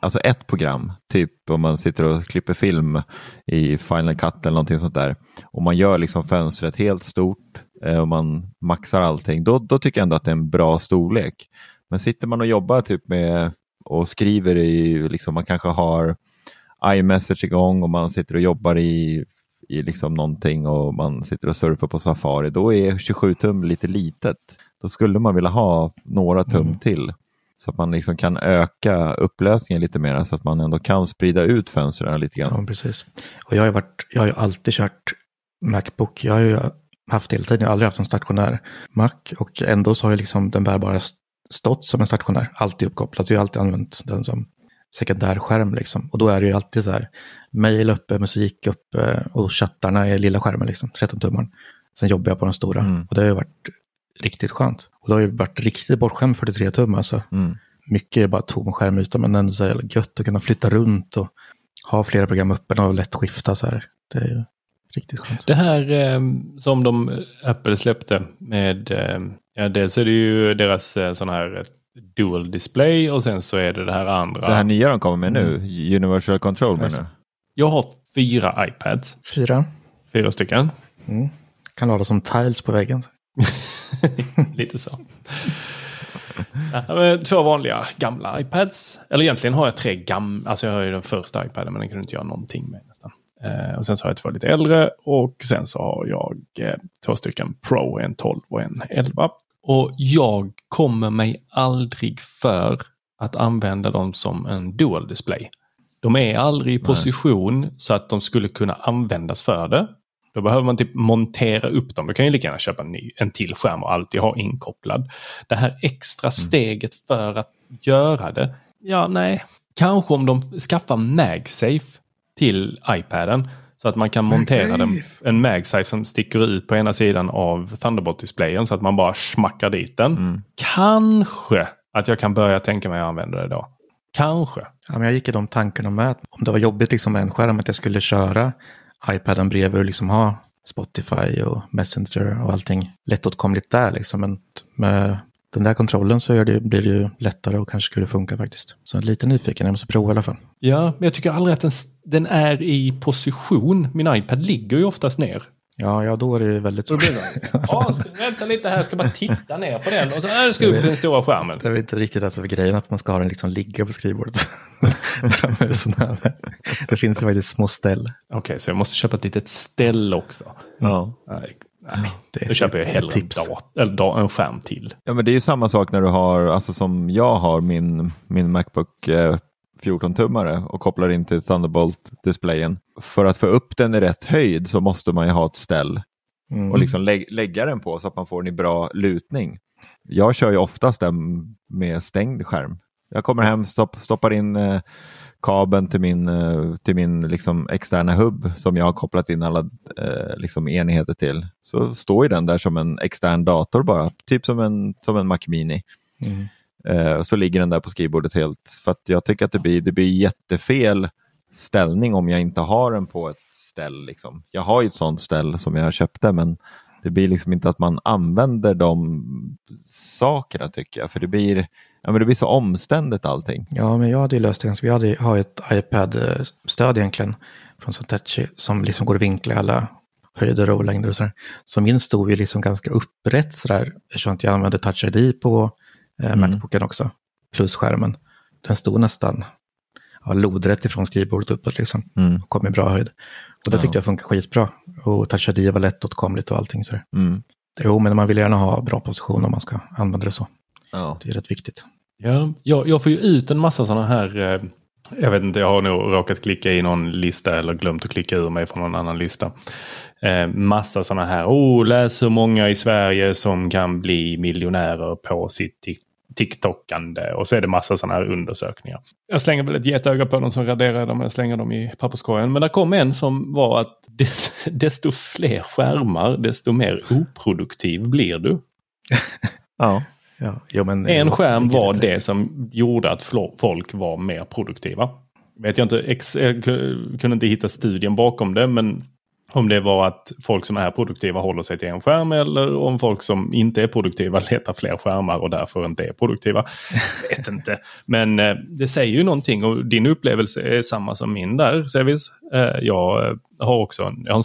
alltså ett program, typ om man sitter och klipper film i Final Cut eller någonting sånt där, och man gör liksom fönstret helt stort eh, och man maxar allting, då, då tycker jag ändå att det är en bra storlek. Men sitter man och jobbar typ med och skriver i, liksom, man kanske har iMessage igång och man sitter och jobbar i, i liksom någonting och man sitter och surfar på Safari, då är 27 tum lite litet. Då skulle man vilja ha några tum Mm. till. Så att man liksom kan öka upplösningen lite mer så att man ändå kan sprida ut fönstren lite grann. Ja, precis. Och jag har varit, jag har ju alltid kört Macbook. Jag har ju haft hela tiden. Jag har aldrig haft en stationär Mac. Och ändå så har ju liksom den bärbara st- stått som en stationär. Alltid uppkopplad. Så jag har alltid använt den som sekundär skärm liksom. Och då är det ju alltid så här. Mail uppe, musik uppe och chattarna är lilla skärmen liksom. 13 tummar. Sen jobbar jag på den stora. Mm. Och det har ju varit riktigt skönt. Och det har ju varit riktigt bortskämd 43 tum alltså. Mm. Mycket är bara tom skärmyta men ändå så är det gött att kunna flytta runt och ha flera program öppna och lätt skifta så här. Det är riktigt skönt. Det här eh, som de eh, Apple släppte med, eh, ja dels är det ju deras eh, sån här eh, dual display och sen så är det det här andra. Det här nya de kommer med nu, Mm. Universal Control menar du? Jag har fyra iPads, Fyra. fyra stycken. Mm. Kan ha det som tiles på väggen. Lite så. Två vanliga gamla iPads. Eller egentligen har jag tre gamla. Alltså jag har ju den första iPaden men den kunde inte göra någonting med och sen så har jag två lite äldre och sen så har jag eh, två stycken Pro, en 12 och en 11. Och jag kommer mig aldrig för att använda dem som en dual display. De är aldrig i position så att de skulle kunna användas för det. Då behöver man typ montera upp dem. Du kan ju lika gärna köpa en, ny, en till skärm och alltid ha inkopplad. Det här extra steget för att göra det. Ja, nej. Kanske om de skaffar MagSafe till iPaden. Så att man kan montera den, en MagSafe som sticker ut på ena sidan av Thunderbolt-displayen så att man bara smackar dit den. Kanske att jag kan börja tänka mig att använda det då. Kanske. Ja, men jag gick i de tankarna med att om det var jobbigt liksom med en skärm att jag skulle köra iPaden bredvid och liksom ha Spotify och Messenger och allting lättåtkomligt där liksom. Men med den där kontrollen så det, blir det ju lättare och kanske skulle funka faktiskt. Så lite nyfiken, jag måste prova i alla fall. Ja, men jag tycker aldrig att den, den är i position. Min iPad ligger ju oftast ner. Ja, ja då är det ju väldigt svårt. Ja, vänta lite här, jag ska bara titta ner på den. Och så äh, ska upp på den stora skärmen. Det är väl inte riktigt alltså för grejen att man ska ha den liksom ligga på skrivbordet. Det finns ju faktiskt små ställ. Okej, så jag måste köpa ett litet ställ också. Ja. Nej. Det är Då köper jag hellre en, dat- eller en skärm till. Ja, men det är ju samma sak när du har, alltså som jag har min, min Macbook eh, 14-tummare och kopplar in till Thunderbolt-displayen. För att få upp den i rätt höjd så måste man ju ha ett ställ Mm. och liksom lä- lägga den på så att man får den i bra lutning. Jag kör ju oftast den med stängd skärm. Jag kommer hem, stopp, stoppar in eh, kabeln till min, eh, till min liksom, externa hubb som jag har kopplat in alla eh, liksom, enheter till. Så står ju den där som en extern dator bara, typ som en, som en Mac Mini. Mm. Eh, så ligger den där på skrivbordet helt. För att jag tycker att det blir, det blir jättefel ställning om jag inte har den på ett ställ. Liksom. Jag har ju ett sånt ställ som jag köpte men det blir liksom inte att man använder de sakerna tycker jag. För det blir, ja, men det blir så omständigt allting. Ja, men jag hade ju löst det ganska. Vi hade, har ju ett iPad-stöd egentligen från Satechi som liksom går att vinkla alla höjder och längder och sådär. Så min stod ju liksom ganska upprätt sådär eftersom jag använde Touch ID på eh, Macbooken också. Plus skärmen. Den stod nästan ja, lodrätt ifrån skrivbordet uppåt liksom. Mm. Och kom i bra höjd. Och det Ja. tyckte jag funkar skitbra. Och Touch ID var lättåtkomligt och allting sådär. Mm. Jo, men man vill gärna ha bra position om man ska använda det så. Ja. Det är rätt viktigt. Ja, jag, jag får ju ut en massa sådana här. Eh, jag vet inte, jag har nog råkat klicka i någon lista eller glömt att klicka ur mig från någon annan lista. Eh, massa sådana här. Oh, läs hur många i Sverige som kan bli miljonärer på sitt TikTokande. Och så är det massa sådana här undersökningar. Jag slänger väl ett getöga på dem som raderar dem. Jag slänger dem i papperskorgen. Men där kom en som var att des- desto fler skärmar, desto mer oproduktiv blir du. Ja. Ja, jo, men, En skärm var rätt det som gjorde att folk var mer produktiva. Vet jag inte, ex, jag ku- kunde inte hitta studien bakom det, men om det var att folk som är produktiva håller sig till en skärm eller om folk som inte är produktiva letar fler skärmar och därför inte är produktiva. Jag vet inte. Men eh, det säger ju någonting och din upplevelse är samma som min där, Sevis. Eh, jag eh, har också en, jag har en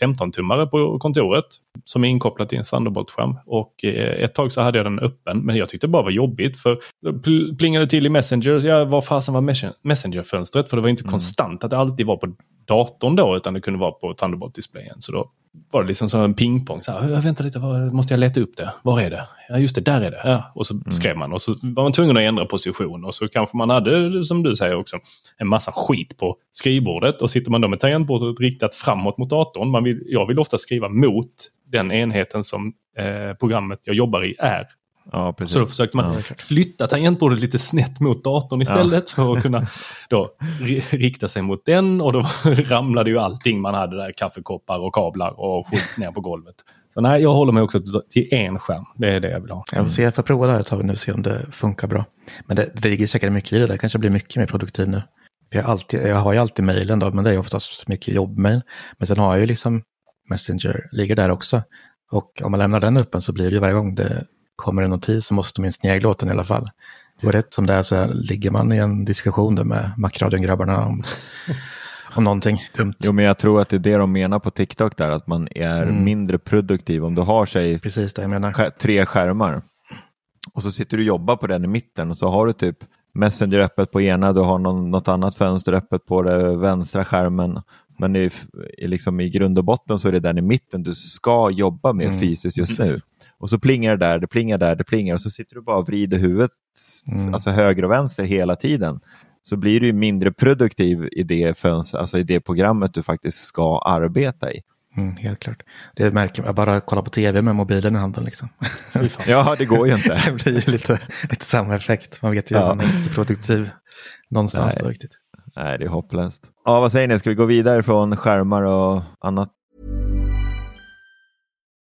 15-tummare på kontoret som är inkopplad till en Thunderbolt-skärm. Och eh, ett tag så hade jag den öppen, men jag tyckte det bara var jobbigt för det plingade till i Messenger. Ja, var fasen var Messenger-fönstret? För det var inte mm. konstant att det alltid var på datorn då, utan det kunde vara på Thunderbolt-displayen. Så då var det liksom som en pingpong. Så här, vänta lite, var, måste jag leta upp det? Var är det? Ja, just det, där är det. Ja. Och så mm. skrev man och så var man tvungen att ändra position. Och så kanske man hade, som du säger också, en massa skit på skrivbordet. Och sitter man då med tangentbordet riktat framåt mot datorn. Man vill, jag vill ofta skriva mot den enheten som eh, programmet jag jobbar i är. Ja, så då försökte man ja. flytta tangentbordet lite snett mot datorn istället ja. för att kunna då rikta sig mot den och då ramlade ju allting man hade där, kaffekoppar och kablar och skit ner på golvet. Så nej, jag håller mig också till en skärm. Det är det jag vill ha. Jag får se, jag får prova det här ett tag nu och se om det funkar bra. Men det, det ligger säkert mycket i det där, kanske blir mycket mer produktiv nu. Jag, alltid, jag har ju alltid mejlen då, men det är oftast mycket jobbmejl. Men sen har jag ju liksom Messenger, ligger där också. Och om man lämnar den öppen så blir det ju varje gång det kommer en notis så måste man snegla åt den i alla fall. Och rätt som det är så ligger man i en diskussion där med Macradion-grabbarna om, om någonting dumt. Jo, men jag tror att det är det de menar på TikTok där, att man är mm. mindre produktiv om du har sig Precis det jag menar. tre skärmar. Och så sitter du och jobbar på den i mitten och så har du typ Messenger öppet på ena, du har någon, något annat fönster öppet på den vänstra skärmen. Men i, i, liksom i grund och botten så är det den i mitten du ska jobba med mm. fysiskt just nu. Och så plingar det där, det plingar där, det plingar och så sitter du bara och vrider huvudet mm. alltså höger och vänster hela tiden. Så blir du mindre produktiv i det, fönster, alltså i det programmet du faktiskt ska arbeta i. Mm, helt klart. Det märker man, bara kolla på tv med mobilen i handen. Liksom. ja, det går ju inte. det blir ju lite, lite samma effekt. Man vet ju ja. att man är inte så produktiv någonstans Nej. då riktigt. Nej, det är hopplöst. Ja, vad säger ni, ska vi gå vidare från skärmar och annat?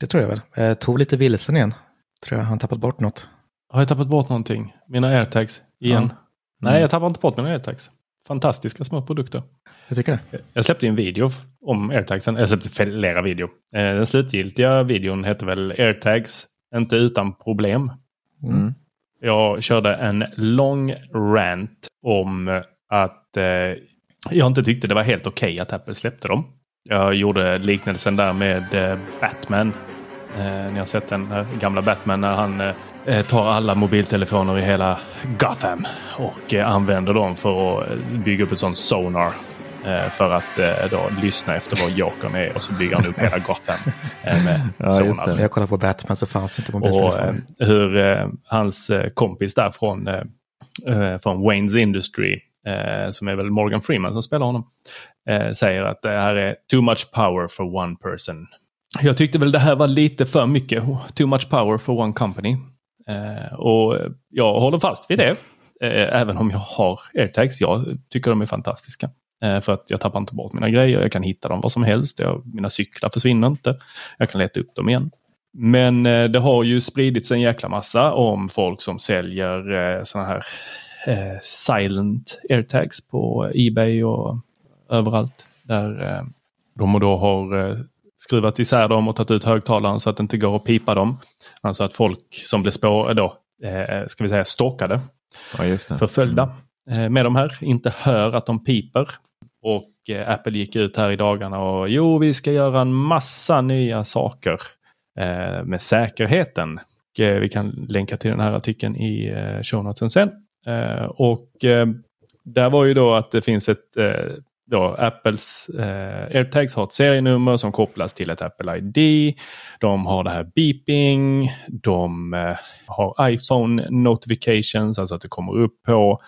Det tror jag väl. Jag tog lite vilsen igen. Tror jag han tappat bort något. Har jag tappat bort någonting? Mina airtags igen? Ja. Nej, jag tappar inte bort mina airtags. Fantastiska små produkter. Jag tycker det. Jag släppte en video om airtagsen. Jag släppte flera video. Eh, den slutgiltiga videon heter väl airtags, inte utan problem. Mm. Jag körde en lång rant om att eh, jag inte tyckte det var helt okej okay att Apple släppte dem. Jag gjorde liknelsen där med eh, Batman. Eh, ni har sett den här gamla Batman när han eh, eh tar alla mobiltelefoner i hela Gotham och eh, använder dem för att bygga upp ett sånt sonar Eh, för att eh, då lyssna efter var Jokern är och så bygger han upp hela Gotham eh, med ja, sonar. När jag kollade på Batman så fanns inte mobiltelefoner. Och hur hans kompis där från, från Waynes Industry som är väl Morgan Freeman som spelar honom, säger att det här är too much power for one person. Jag tyckte väl det här var lite för mycket, too much power for one company. Eh, och jag håller fast vid det, eh, även om jag har airtags. Jag tycker de är fantastiska. Eh, för att jag tappar inte bort mina grejer, jag kan hitta dem var som helst. Jag, mina cyklar försvinner inte. Jag kan leta upp dem igen. Men eh, det har ju spridits en jäkla massa om folk som säljer eh, sådana här eh, silent airtags på Ebay och överallt. Där eh, de då har eh, skruvat isär dem och tagit ut högtalaren så att det inte går att pipa dem. Alltså att folk som blir spår, då, eh, ska vi säga stalkade, Ja, förföljda eh, med de här, inte hör att de piper. Och eh, Apple gick ut här i dagarna och jo, vi ska göra en massa nya saker eh, med säkerheten. Och, eh, vi kan länka till den här artikeln i eh, show notesen sen. Eh, och där var ju då att det finns ett då Apples eh, AirTags har ett serienummer som kopplas till ett Apple ID. De har det här beeping. De eh, har iPhone notifications, alltså att det kommer upp på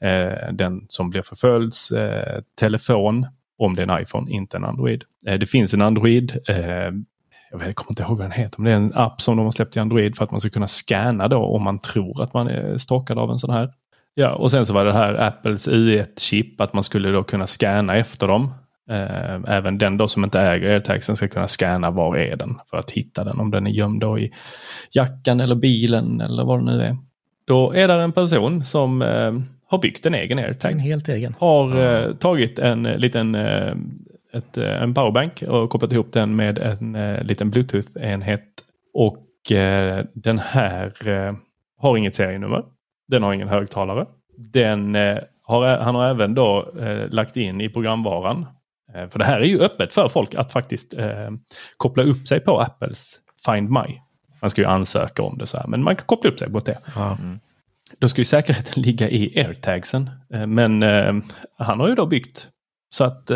eh, den som blir förföljds eh, telefon. Om det är en iPhone, inte en Android. Eh, det finns en Android. Eh, jag, vet, kommer inte ihåg vad den heter, men det är en app som de har släppt i Android för att man ska kunna scanna då om man tror att man är stalkad av en sån här. Ja, och sen så var det här Apples U1-chip, att man skulle då kunna scanna efter dem. Eh, även den då som inte äger airtagsen ska kunna scanna var är den för att hitta den om den är gömd då i jackan eller bilen eller vad det nu är. Då är det en person som eh, har byggt en egen airtag. En helt egen. Har eh, tagit en eh, liten ett, en powerbank och kopplat ihop den med en liten bluetooth-enhet. Och den här har inget serienummer. Den har ingen högtalare. Den, eh, har, han har även då eh, lagt in i programvaran. Eh, för det här är ju öppet för folk att faktiskt eh, koppla upp sig på Apples Find My. Man ska ju ansöka om det så här, men man kan koppla upp sig mot det. Ja. Då ska ju säkerheten ligga i airtagsen. Eh, Men eh, han har ju då byggt så att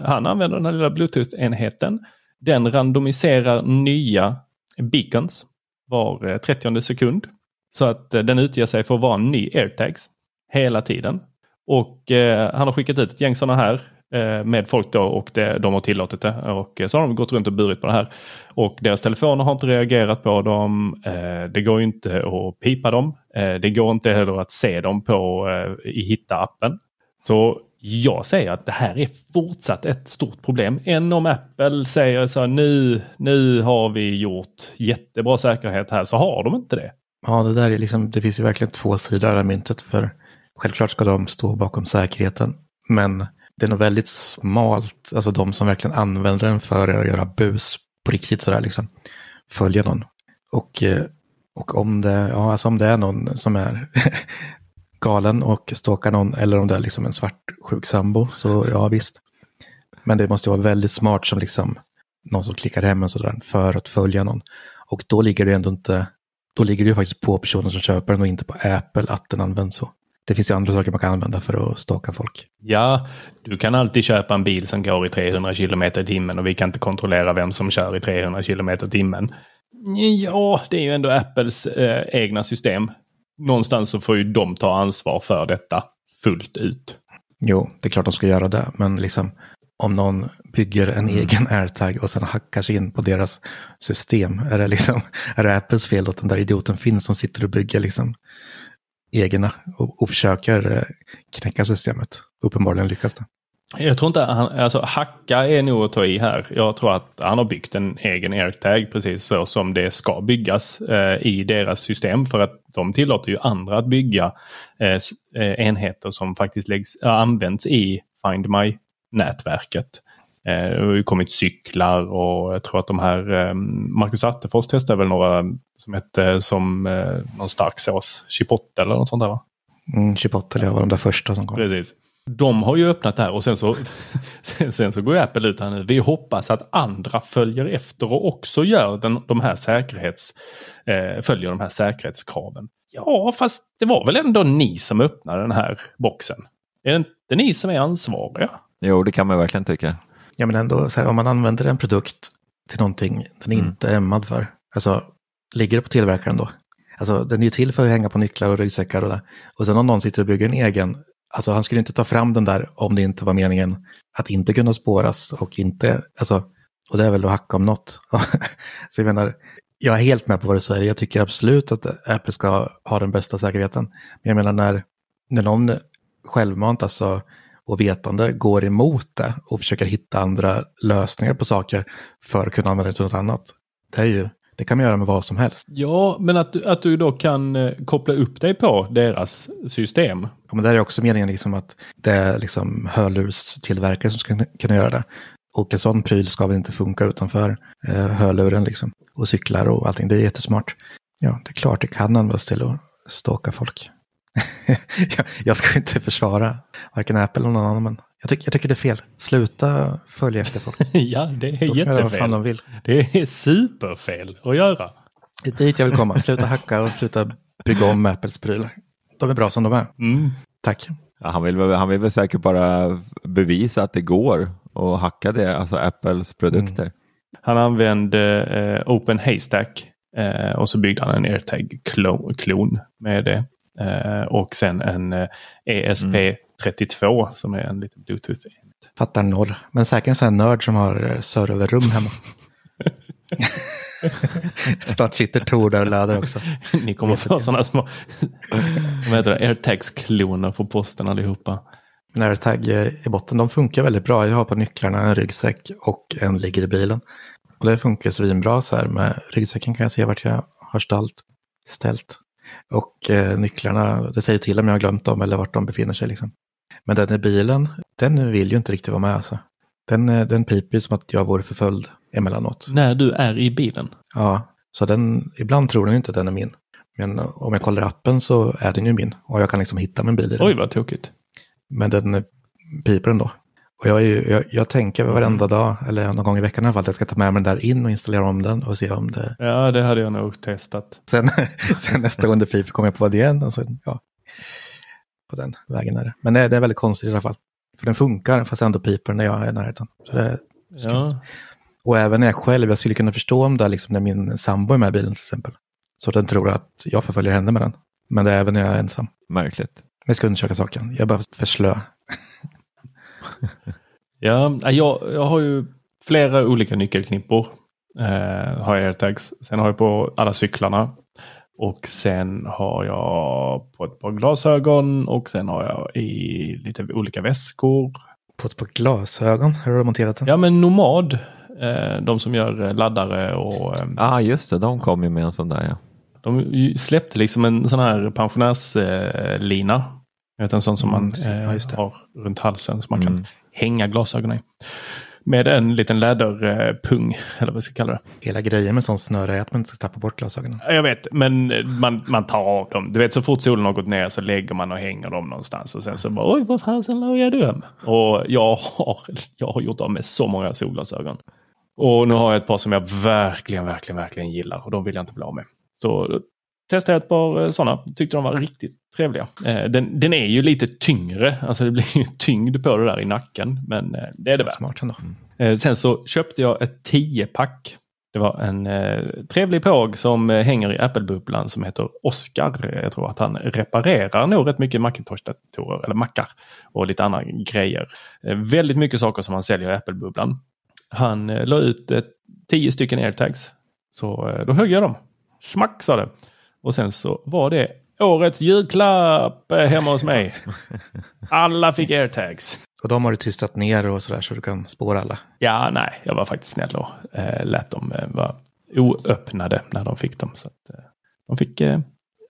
han använder den här lilla bluetooth-enheten. Den randomiserar nya beacons var eh, 30 sekund. Så att eh, den utger sig för att vara en ny airtags hela tiden. Och eh, han har skickat ut ett gäng sådana här eh, med folk då och det, de har tillåtit det. Och eh, så har de gått runt och burit på det här. Och deras telefoner har inte reagerat på dem. Eh, det går inte att pipa dem. Eh, det går inte heller att se dem på i Hitta-appen. Så jag säger att det här är fortsatt ett stort problem. Än om Apple säger så här, nu, nu har vi gjort jättebra säkerhet här så har de inte det. Ja, det där är liksom, det finns ju verkligen två sidor av det här myntet. För självklart ska de stå bakom säkerheten. Men det är nog väldigt smalt, alltså de som verkligen använder den för att göra bus på riktigt sådär liksom. Följa någon. Och, eh, och om det, ja, alltså om det är någon som är galen och stalkar någon eller om det är liksom en svartsjuk sambo så ja visst. Men det måste vara väldigt smart som liksom någon som klickar hem en sådär för att följa någon. Och då ligger det ändå inte, då ligger det ju faktiskt på personen som köper den och inte på Apple att den används så. Det finns ju andra saker man kan använda för att stalka folk. Ja, du kan alltid köpa en bil som går i 300 km i timmen och vi kan inte kontrollera vem som kör i 300 km i timmen. Ja, det är ju ändå Apples eh, egna system. Någonstans så får ju de ta ansvar för detta fullt ut. Jo, det är klart de ska göra det, men liksom om någon bygger en egen airtag och sen hackar sig in på deras system, är det liksom, är det Apples fel att den där idioten finns som sitter och bygger liksom egna och, och försöker eh, knäcka systemet? Uppenbarligen lyckas det. Jag tror inte han, alltså hacka är nog att ta i här. Jag tror att han har byggt en egen airtag precis så som det ska byggas eh, i deras system. För att de tillåter ju andra att bygga eh, eh, enheter som faktiskt läggs, äh, används i Find My-nätverket. Eh, det har ju kommit cyklar och jag tror att de här, eh, Marcus Attefors testade väl några som hette som eh, någon stark sås, chipotle eller något sånt där va? Mm, Chipotle var de där första som kom. Precis. De har ju öppnat det här och sen så, sen, sen så går Apple ut här nu. Vi hoppas att andra följer efter och också gör den, de här säkerhets, eh, följer de här säkerhetskraven. Ja, fast det var väl ändå ni som öppnade den här boxen? Är det inte ni som är ansvariga? Jo, det kan man verkligen tycka. Ja, men ändå, så här, om man använder en produkt till någonting den är inte är ämnad för, alltså ligger det på tillverkaren då? Alltså den är ju till för att hänga på nycklar och ryggsäckar och det. Och sen om någon sitter och bygger en egen, alltså han skulle inte ta fram den där om det inte var meningen att inte kunna spåras och inte, alltså, och det är väl att hacka om något. så jag menar, jag är helt med på vad du säger, jag tycker absolut att Apple ska ha den bästa säkerheten. Men jag menar när, när någon självmant alltså och vetande går emot det och försöker hitta andra lösningar på saker för att kunna använda det till något annat. Det är ju, Det kan man göra med vad som helst. Ja, men att, att du då kan eh, koppla upp dig på deras system. Ja, men där är också meningen liksom att det är liksom hörlurstillverkare som ska kunna göra det. Och en sån pryl ska väl inte funka utanför eh, hörluren liksom. Och cyklar och allting. Det är jättesmart. Ja, det är klart det kan användas till att stalka folk. jag, jag ska inte försvara varken Apple eller någon annan, men jag, tycker jag tycker det är fel. Sluta följa efter folk. ja, det är göra vad fan de jättefel. vill. Det är superfel att göra. Det är dit jag vill komma. Sluta hacka och sluta bygga om Apples prylar. De är bra som de är. Mm. Tack. Ja, han, vill, han vill väl säkert bara bevisa att det går att hacka det, alltså Apples produkter. Han använde eh, Open Haystack eh, och så byggde han en AirTag-klon med det. Eh, och sen en eh, ESP32 som är en liten Bluetooth. Fattar noll. Men säkert en sån här nörd som har eh, serverrum hemma. Snart sitter Tor där och laddar också. Ni kommer få sådana små AirTags-kloner på posten allihopa. En AirTag i botten, de funkar väldigt bra. Jag har på nycklarna en ryggsäck och en ligger i bilen. Och det funkar svinbra så här. Med ryggsäcken kan jag se vart jag har ställt. ställt. Och eh, nycklarna, det säger till om jag har glömt dem eller vart de befinner sig. Liksom. Men den i bilen, den vill ju inte riktigt vara med. Alltså. Den, eh, den piper ju som att jag vore förföljd emellanåt. När du är i bilen. Ja, så den, ibland tror den ju inte att den är min. Men eh, om jag kollar appen så är den ju min. Och jag kan liksom hitta min bil i den. Oj, vad tokigt. Men den eh, piper ändå. Och jag, är ju, jag, jag tänker varenda dag, eller någon gång i veckan i alla fall, att jag ska ta med mig den där in och installera om den och se om det... Ja, det hade jag nog testat. Sen, sen nästa gång det piper kommer jag på det igen. Och sen, ja, på den vägen är det. Men det, det är väldigt konstigt i alla fall. För den funkar fast ändå piper när jag är i närheten. Så det är. Ja. Och även när jag själv, jag skulle kunna förstå om det är liksom när min sambo är med i bilen till exempel. Så den tror att jag förföljer henne med den. Men det är även när jag är ensam. Märkligt. Men jag ska undersöka saken. Jag är bara för slö. Ja, jag, jag har ju flera olika nyckelknippor. Eh, har jag airtags. Sen har jag på alla cyklarna. Och sen har jag på ett par glasögon och sen har jag i lite olika väskor. På ett par glasögon, har du monterat den? Ja men Nomad, eh, de som gör eh, laddare och eh, Ja, ah, just det. De kom ju med en sån där ja. de släppte liksom en sån här pensionärslina. Vet en sån som man Mm, eh, har runt halsen som man kan Mm. hänga glasögonen i. Med en liten läderpung, eller vad vi ska kalla det. Hela grejen med sån snöre är att man inte ska tappa bort glasögonen. Jag vet, men man, man tar av dem. Du vet, så fort solen har gått ner så lägger man och hänger dem någonstans. Och sen så bara, oj, vad fasen la jag dem? Och jag har, jag har gjort av med så många solglasögon. Och nu har jag ett par som jag verkligen, verkligen, verkligen gillar. Och de vill jag inte bli av med. Så testade jag ett par sådana. Tyckte de var riktigt trevliga. Eh, Den, den är ju lite tyngre. Alltså det blir ju tyngd på det där i nacken. Men eh, det är det värt. Smart ändå. Eh, Sen så köpte jag ett 10-pack. Det var en eh, trevlig påg som eh, hänger i Apple-bubblan som heter Oscar. Jag tror att han reparerar nog rätt mycket Macintosh-datorer eller mackar och lite andra grejer. Eh, väldigt mycket saker som han säljer i Apple-bubblan. Han eh, la ut eh, 10 stycken airtags. Så eh, då högg jag dem. Smack sa det. Och sen så var det årets julklapp eh, hemma hos mig. Alla fick airtags. Och de har du tystat ner och sådär så du kan spåra alla. Ja, nej, jag var faktiskt snäll och eh, lät dem eh, vara oöppnade när de fick dem. Så att, eh, de fick eh,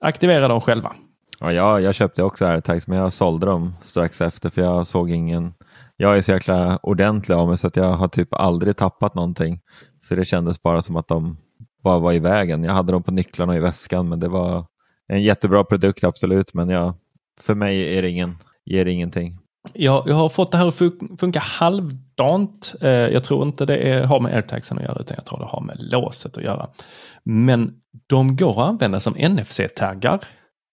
aktivera dem själva. Ja, jag, jag köpte också AirTags men jag sålde dem strax efter för jag såg ingen. Jag är så jäkla ordentlig av mig så att jag har typ aldrig tappat någonting. Så det kändes bara som att de bara var i vägen. Jag hade dem på nycklarna i väskan men det var en jättebra produkt absolut men jag, för mig är det ingen, ger det ingenting. Jag, jag har fått det här att fun- funka halvdant. Eh, jag tror inte det är, har med airtagsen att göra utan jag tror det har med låset att göra. Men de går att använda som NFC-taggar.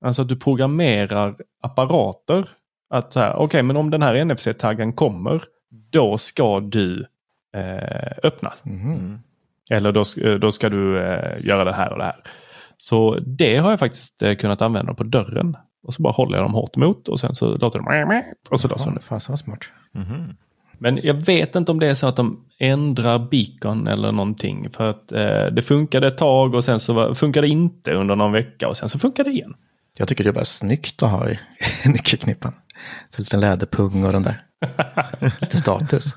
Alltså att du programmerar apparater. Att så här, okej men om den här NFC-taggen kommer, då ska du eh, öppna. Mhm. Eller då, sk- då ska du eh, göra det här och det här. Så det har jag faktiskt eh, kunnat använda på dörren. Och så bara håller jag dem hårt emot och sen så låter de och så låser de. Fasen vad smart. Men jag vet inte om det är så att de ändrar beacon eller någonting. För att eh, det funkade ett tag och sen så var, funkade det inte under någon vecka och sen så funkade det igen. Jag tycker det är bara snyggt att ha i nyckelknippan. Så en liten läderpung och den där. Lite status.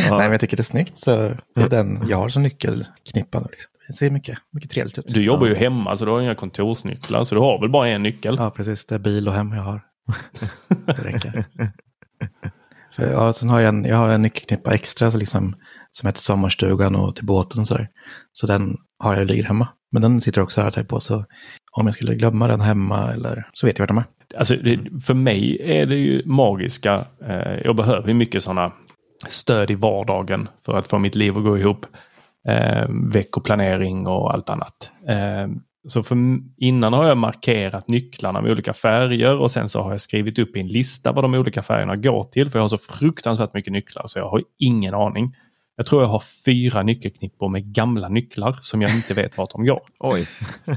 Nej, men jag tycker det är snyggt. Så det är den jag har som nyckelknippa. nu, Liksom. Det ser mycket, mycket trevligt ut. Du jobbar ju hemma så du har inga kontorsnycklar så du har väl bara en nyckel. Ja, precis. Det är bil och hem jag har. det räcker. För, ja, sen har jag en, jag har en nyckelknippa extra så liksom, som heter sommarstugan och till båten och sådär. Så den har jag ligger hemma. Men den sitter också här på så om jag skulle glömma den hemma eller så vet jag vart de är. Alltså, det, för mig är det ju magiska. Eh, jag behöver ju mycket sådana stöd i vardagen för att få mitt liv att gå ihop. Eh, veckoplanering och allt annat. Eh, så för, innan har jag markerat nycklarna med olika färger och sen så har jag skrivit upp i en lista vad de olika färgerna går till. För jag har så fruktansvärt mycket nycklar så jag har ingen aning. Jag tror jag har fyra nyckelknippor med gamla nycklar som jag inte vet vart de går. Oj.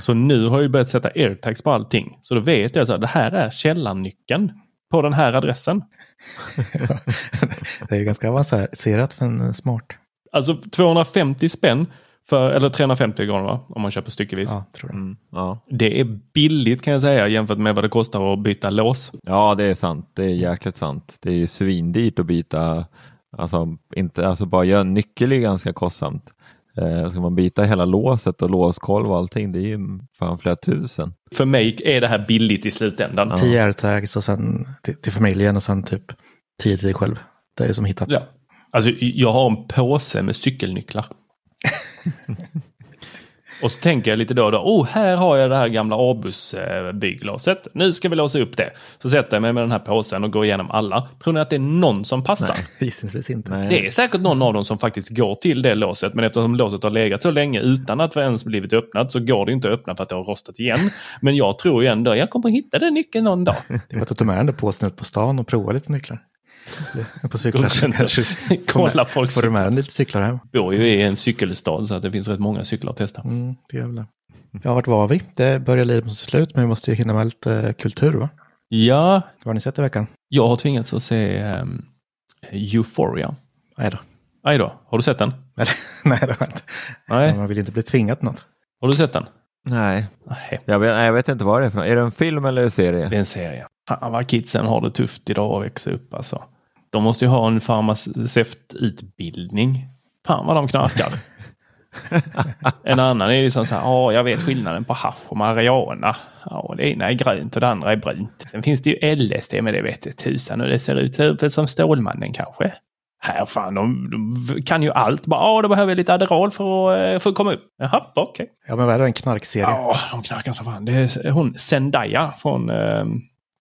Så nu har jag börjat sätta airtags på allting. Så då vet jag att det här är källarnyckeln på den här adressen. Det är ju ganska avancerat men smart. Alltså 250 spänn, för, eller 350 kronor va? om man köper styckevis. Ja, tror jag. Mm, ja. Det är billigt kan jag säga jämfört med vad det kostar att byta lås. ja, det är sant. Det är jäkligt sant. Det är ju svindyrt att byta, alltså, inte, alltså bara göra en nyckel är ganska kostsamt. Eh, ska man byta hela låset och låskolv och allting, det är ju fan flera tusen. För mig är det här billigt i slutändan. Ja. Tio airtags och sen till, till familjen och sen typ tio till dig själv. Det är som hittat. Ja. Alltså, jag har en påse med cykelnycklar. och så tänker jag lite då och då, oh här har jag det här gamla Abus bygglåset. Nu ska vi låsa upp det. Så sätter jag mig med den här påsen och går igenom alla. Tror ni att det är någon som passar? Nej, gissningsvis inte. Nej. Det är säkert någon av dem som faktiskt går till det låset, men eftersom låset har legat så länge utan att det ens blivit öppnat så går det inte att öppna för att det har rostat igen. Men jag tror ju ändå, jag kommer hitta den nyckeln någon dag. Det var att ta med den där påsen ut på stan och prova lite nycklar. På cyklar. Kolla folk får du med lite cyklar hem. bor ju i en cykelstad så att det finns rätt många cyklar att testa. Mm, det det. Ja, vart var vi? Det börjar lida mot sitt slut, men vi måste ju hinna med lite kultur, va? Ja, Vad har ni sett i veckan? jag har tvingats att se um, Euphoria. Nej då. Aj då, har du sett den? Nej, det har jag inte. Nej, Man vill inte bli tvingad till något. har du sett den? Nej, Nej, jag vet, nej, jag vet inte vad det är för något. Är det en film eller en serie? det är en serie. Fan vad kidsen har det tufft idag att växa upp alltså. De måste ju ha en farmaceututbildning. Fan vad de knarkar. en annan är liksom så här, ja jag vet skillnaden på hasch och marijuana. Ja, det ena är grönt och det andra är brunt. Sen finns det ju LSD, men det vet jag tusan hur det ser ut. Som Stålmannen kanske. Här fan, de, de kan ju allt. Bara, ja, då behöver jag lite Adderall för att, eh, för att komma upp. Jaha, okej. Ja, men vad är det? En knarkserie? Ja, de knarkar så fan. Det är hon Zendaya från... Eh,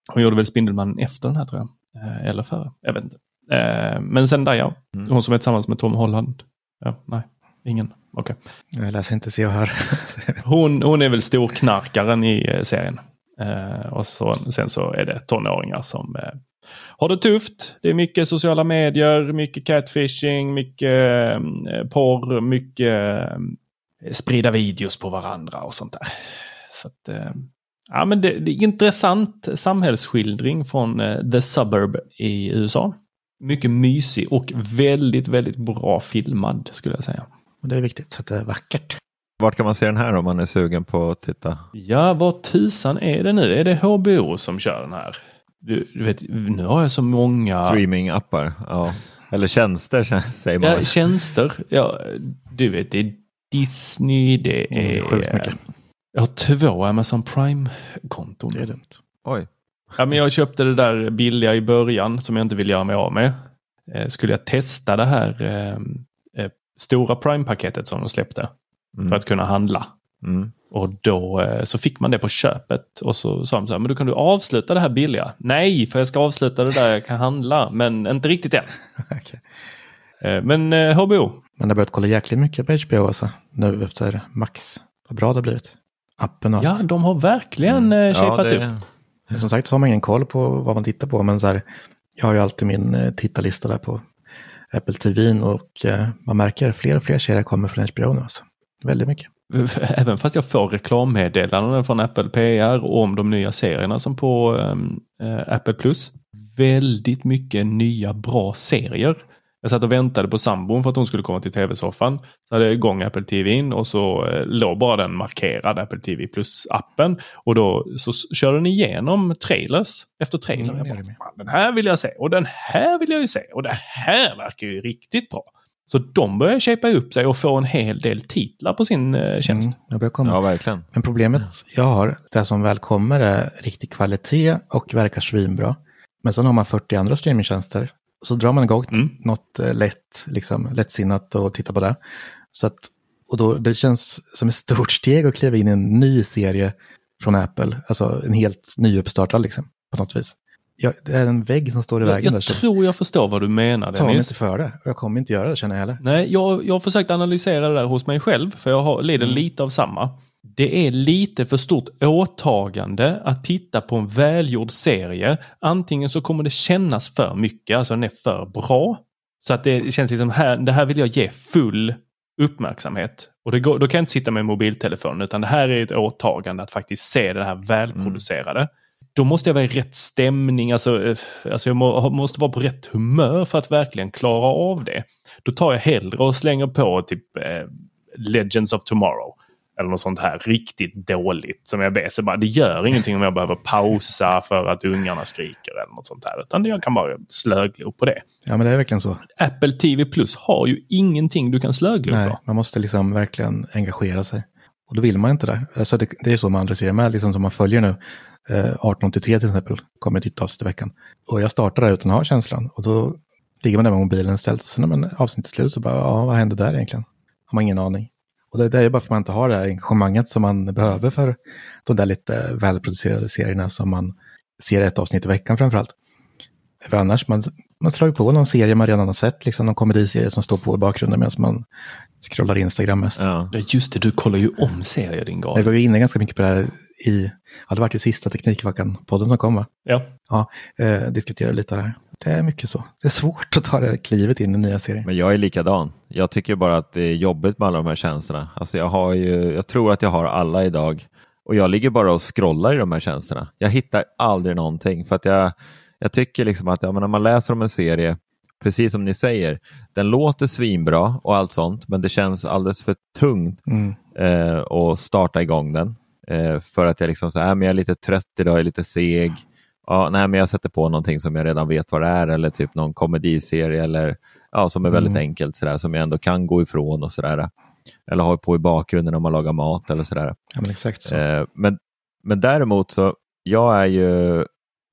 hon gjorde väl Spindelmannen efter den här tror jag. Eh, eller före. Jag vet inte. Eh, men Zendaya. Hon som är tillsammans med Tom Holland. Ja, nej. Ingen. Okej. Jag läser inte, så jag hör. Hon, hon är väl storknarkaren i eh, serien. Och så, sen så är det tonåringar som har det tufft. Det är mycket sociala medier, mycket catfishing, mycket porr, mycket sprida videos på varandra och sånt där. Så att, ja, men det, det är intressant samhällsskildring från eh, The Suburb i USA. Mycket mysig och väldigt, väldigt bra filmad skulle jag säga. Och det är viktigt, att det är vackert. Vart kan man se den här om man är sugen på att titta? Ja, vad tusan är det nu? Är det HBO som kör den här? Du, du vet, nu har jag så många Streamingappar, ja. Eller tjänster säger man. ja, tjänster. Ja, du vet, det är Disney, det Mm, är... är sjukt mycket. Jag har två Amazon Prime-konton. Det är dumt. Oj. Ja, men jag köpte det där billiga i början som jag inte vill göra mig av med. Eh, skulle jag testa det här eh, eh, stora Prime-paketet som de släppte Mm. för att kunna handla. Mm. Och då eh, så fick man det på köpet och så sa de så här, men då kan du avsluta det här billiga. Nej, för jag ska avsluta det där jag kan handla, men inte riktigt än. Eh, Men HBO, Men jag har börjat kolla jäkligt mycket på HBO alltså, nu efter Max. Vad bra det har blivit. Appen och ja allt. de har verkligen mm. Ja, shapat det, upp. Men Som sagt så har man ingen koll på vad man tittar på, men så här, jag har ju alltid min eh, tittarlista där på Apple TV och eh, man märker att fler och fler serier kommer från HBO nu. Alltså. Väldigt mycket. Även fast jag får reklammeddelanden från Apple PR om de nya serierna som på ehm, eh, Apple Plus. Väldigt mycket nya bra serier. Jag satt och väntade på sambon för att hon skulle komma till tv-soffan. Så hade jag igång Apple TV in och så eh, låg bara den markerad Apple TV Plus-appen. Och då så körde den igenom trailers efter trailer. Mm, Jag bara, det med. "Fan, den här vill jag se och den här vill jag ju se och det här verkar ju riktigt bra. Så de börjar shapea upp sig och få en hel del titlar på sin eh, tjänst. Mm, jag börjar komma. Ja, verkligen. Men problemet jag har, det som väl kommer är riktig kvalitet och verkar svinbra. Men sen har man 40 andra streamingtjänster. Så drar man igång Mm. något eh, lätt, liksom, lättsinnat och tittar på det. Så att, och då, det känns som ett stort steg att kliva in i en ny serie från Apple. Alltså en helt nyuppstartad liksom, på något vis. Ja, det är en vägg som står i Jag, vägen där. jag Så tror jag förstår vad du menar tar mig inte för det. Och jag kommer inte göra det känner jag heller. Nej, jag, jag har försökt analysera det där hos mig själv, för jag har, lider Mm. lite av samma. Det är lite för stort åtagande att titta på en välgjord serie. Antingen så kommer det kännas för mycket, alltså den är för bra. Så att det känns liksom, här, det här vill jag ge full uppmärksamhet. Och det går, då kan jag inte sitta med mobiltelefonen, utan det här är ett åtagande att faktiskt se det här välproducerade. Då måste jag vara i rätt stämning, alltså, alltså jag må, måste vara på rätt humör för att verkligen klara av det. Då tar jag hellre och slänger på typ eh, Legends of Tomorrow. Eller något sånt här riktigt dåligt som jag vet. Så bara, det gör ingenting om jag behöver pausa för att ungarna skriker eller något sånt här. Utan jag kan bara slöglo på det. Ja, men det är verkligen så. Apple TV Plus har ju ingenting du kan slöglo Nej, på. man måste liksom verkligen engagera sig. Och då vill man inte det. Alltså det, det är så med andra serier med, liksom som man följer nu. Eh, 1883 till exempel, kommer ett nytt avsnitt i veckan. Och jag startar där utan att ha känslan. Och då ligger man där med mobilen ställd. Och sen när man avsnittet slut så bara, ja vad hände där egentligen? Har man ingen aning. Och det, det är bara för att man inte har det här engagemanget som man behöver för de där lite välproducerade serierna som man ser ett avsnitt i veckan framförallt. För annars, man, man slår ju på någon serie man redan har sett, liksom någon komediserie som står på i bakgrunden medan man scrollar Instagram mest. Ja. Just det, du kollar ju om serier din Vi gal. var ju inne ganska mycket på det här i, ja det var ju sista Teknikveckan-podden som kom va? Ja. Ja, eh, diskuterade lite av det här. Det är mycket så. Det är svårt att ta det här klivet in i nya serier. Men jag är likadan. Jag tycker bara att det är jobbigt med alla de här tjänsterna. Alltså jag, har ju, jag tror att jag har alla idag och jag ligger bara och scrollar i de här tjänsterna. Jag hittar aldrig någonting för att jag, jag tycker liksom att ja, men när man läser om en serie, precis som ni säger, den låter svinbra och allt sånt, men det känns alldeles för tungt Mm. eh, att starta igång den. Eh, för att jag liksom så här, men jag är lite trött idag, jag är lite seg. Ja, nej, men jag sätter på någonting som jag redan vet vad det är eller typ någon komediserie eller ja, som är väldigt Mm. enkelt sådär, som jag ändå kan gå ifrån och sådär. Eller ha på i bakgrunden om man lagar mat eller sådär. Ja, men exakt så. Eh, men, men däremot så, jag är ju,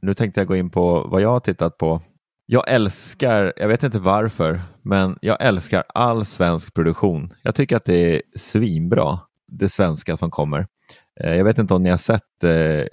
nu tänkte jag gå in på vad jag har tittat på. Jag älskar, jag vet inte varför, men jag älskar all svensk produktion. Jag tycker att det är svinbra, det svenska som kommer. Eh, jag vet inte om ni har sett eh,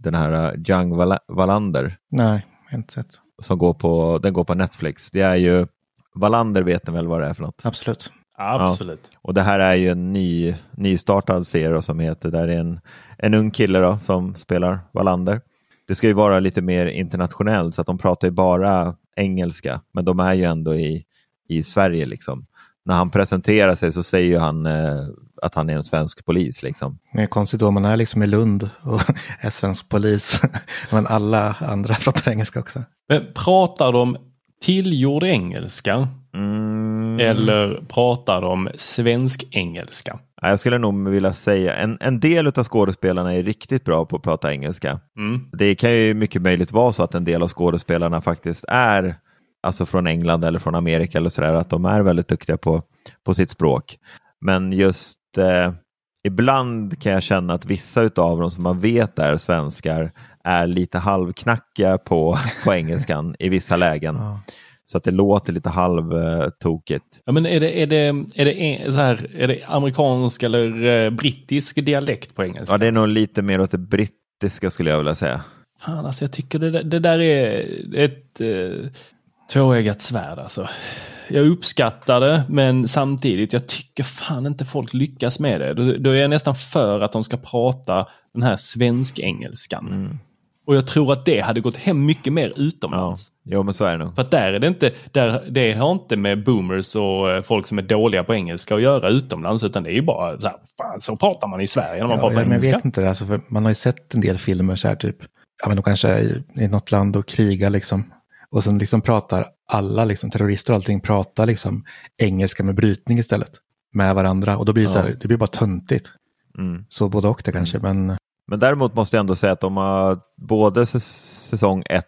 den här Young Val- Wallander Nej, jag har inte sett. som går på, den går på Netflix. Det är ju, Wallander vet ni väl vad det är för något? Absolut. Absolut. Och det här är ju en ny, nystartad serie som heter, där är en, en ung kille då, som spelar Wallander. Det ska ju vara lite mer internationellt så att de pratar ju bara engelska, men de är ju ändå i, i Sverige liksom. När han presenterar sig så säger ju han eh, att han är en svensk polis liksom. Det är konstigt då man är liksom i Lund och är svensk polis. Men alla andra pratar engelska också. Men pratar de tillgjord engelska Mm. eller pratar de svensk-engelska? Ja, Jag skulle nog vilja säga en, en del av skådespelarna är riktigt bra på att prata engelska. Mm. Det kan ju mycket möjligt vara så att en del av skådespelarna faktiskt är alltså från England eller från Amerika eller sådär, att de är väldigt duktiga på, på sitt språk. Men just eh, ibland kan jag känna att vissa av dem som man vet är svenskar är lite halvknackiga på, på engelskan i vissa lägen. Ja. Så att det låter lite halvtokigt. Ja, men är det, är det, är det, så här, är det amerikansk eller eh, brittisk dialekt på engelska? Ja, det är nog lite mer åt det brittiska skulle jag vilja säga. Fan, alltså, jag tycker det, det där är ett eh, tvåeggat svärd. Alltså. Jag uppskattar det, men samtidigt, jag tycker fan inte folk lyckas med det. Då, då är jag nästan för att de ska prata den här svensk-engelskan. Mm. Och jag tror att det hade gått hem mycket mer Ja, utomlands. jo, men så är det nog. För att där är det inte, där, det har inte med boomers och eh, folk som är dåliga på engelska att göra utomlands, utan det är ju bara så här, fan, så pratar man i Sverige när man Ja, pratar men jag engelska. vet inte, alltså, man har ju sett en del filmer så här typ, ja men de kanske är i, i något land och krigar liksom. Och sen liksom pratar alla liksom, terrorister och allting pratar liksom engelska med brytning istället. Med varandra och då blir det, så här, det blir bara töntigt. Mm. Så både och det kanske, men Men däremot måste jag ändå säga att de har både säs- säsong 1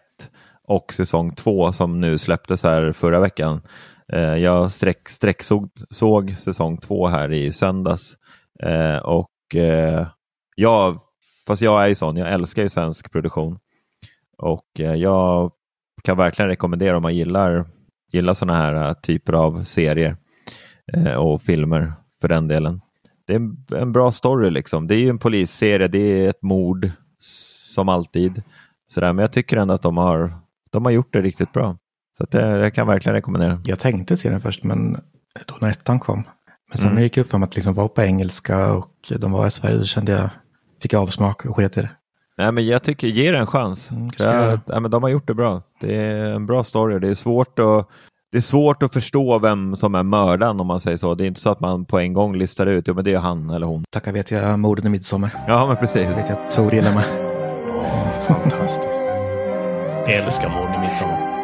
och säsong 2 som nu släpptes här förra veckan. Eh, jag sträck, sträcksåg såg säsong 2 här i söndags. Eh, och eh, jag, fast jag är ju sån, jag älskar ju svensk produktion. Och eh, jag kan verkligen rekommendera om man gillar, gillar sådana här eh, typer av serier eh, och filmer för den delen. Det är en, bra story liksom. Det är ju en polisserie, det är ett mord som alltid. Sådär. Men jag tycker ändå att de har, de har gjort det riktigt bra. Så att det, jag kan verkligen rekommendera. jag tänkte se den först, men då när ettan kom. Men sen Mm. det gick upp för mig att liksom var på engelska och de var i Sverige, då kände jag, fick jag avsmak och sket i det. Nej, men jag tycker, ge det en chans. Mm, jag ja, men de har gjort det bra. Det är en bra story. Det är svårt att det är svårt att förstå vem som är mördaren om man säger så. Det är inte så att man på en gång listar ut, jo men det är han eller hon. Tackar vet jag morden i midsommar. Ja men precis. Det vet jag Tor gillar med. Fantastiskt. Jag älskar morden i midsommar.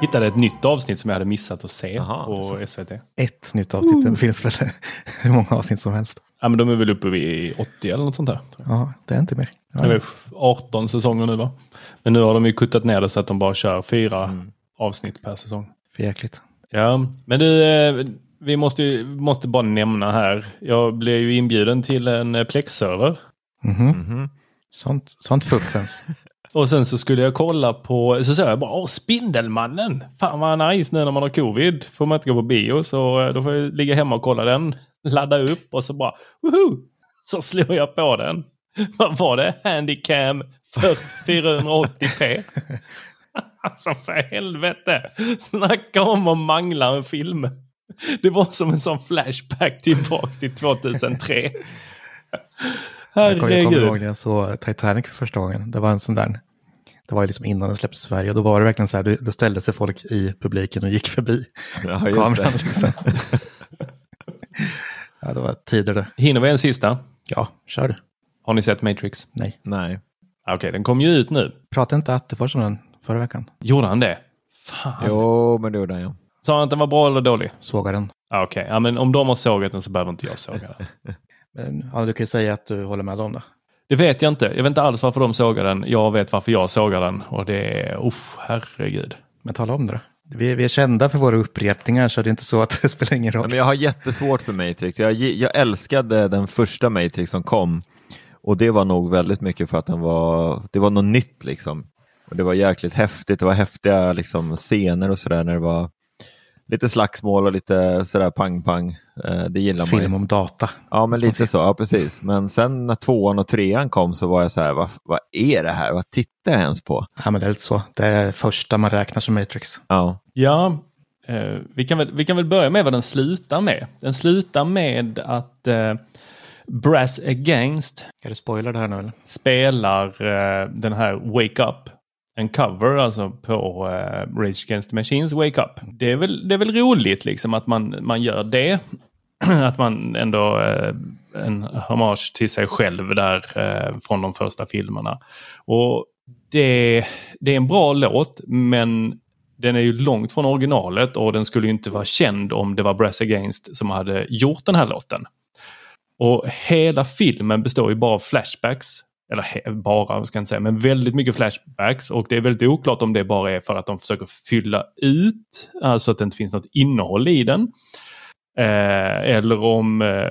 Hittade ett nytt avsnitt som jag hade missat att se Jaha, på SVT. Ett nytt avsnitt, det finns väl hur många avsnitt som helst. Ja, men de är väl uppe vid 80 eller något sånt där. Ja, det är inte mer. Det är väl 18 säsonger nu va? Men nu har de ju kuttat ner det så att de bara kör fyra avsnitt per säsong. För jäkligt. Ja, men du, eh, vi måste, ju- måste bara nämna här. Jag blev ju inbjuden till en eh, Plex-server. Mhm. Mhm. Sånt, sånt fuffens. Och sen så skulle jag kolla på, så sa jag bara, åh Spindelmannen! Fan vad nice nu när man har covid. Får man inte gå på bio så eh, då får jag ligga hemma och kolla den. Ladda upp och så bara, woho! Så slår jag på den. Vad var det? Handycam för 480p. Alltså för helvete! Snacka om att mangla en film. Det var som en sån flashback tillbaks till 2003. Jag kommer jag kommer ihåg Herregud. när jag såg Titanic för första gången. Det var en sån där. Det var ju liksom innan den släpptes i Sverige. Och då var det verkligen så här, då- då ställde sig folk i publiken och gick förbi Ja, just kameran. det. Liksom. ja, det var tider det. Hinner vi en sista? Ja, kör du. Har ni sett Matrix? Nej. Nej. Ah, Okej, den kom ju ut nu. Pratade inte Attefors om den förra veckan? Gjorde han det? Fan. Jo, men det gjorde han ju. Sa han att den var bra eller dålig? Sågar den. Ah, Okej, ja, men om de har sågat den så behöver inte jag såga den. Men, ja, du kan ju säga att du håller med om det. Det vet jag inte. Jag vet inte alls varför de sågar den. Jag vet varför jag sågar den. Och det är, uff, herregud. Men tala om det då. Vi, vi är kända för våra upprepningar så det är inte så att det spelar ingen roll. men jag har jättesvårt för Matrix. Jag, jag älskade den första Matrix som kom. Och det var nog väldigt mycket för att den var, det var något nytt liksom. Och det var jäkligt häftigt. Det var häftiga liksom, scener och sådär när det var lite slagsmål och lite sådär pang-pang. Eh, det gillar man ju. Film om data. Ja, men lite så. Ja, precis. Men sen när tvåan och trean kom så var jag så här, vad, vad är det här? Vad tittar jag ens på? Ja, men det är lite så. Det är första man räknar som Matrix. Ja, Ja, eh, vi, kan väl, vi kan väl börja med vad den slutar med. Den slutar med att eh, Brass Against Ska du spoila det här nu eller? spelar eh, den här Wake Up. En cover alltså på eh, Rage Against the Machines Wake Up. Det är väl, det är väl roligt liksom att man, man gör det. att man ändå eh, en hommage till sig själv där eh, från de första filmerna. Och det, det är en bra låt men den är ju långt från originalet och den skulle ju inte vara känd om det var Brass Against som hade gjort den här låten. Och hela filmen består ju bara av flashbacks. Eller bara, ska jag inte säga, men väldigt mycket flashbacks. Och det är väldigt oklart om det bara är för att de försöker fylla ut, alltså att det inte finns något innehåll i den. Eh, eller om eh,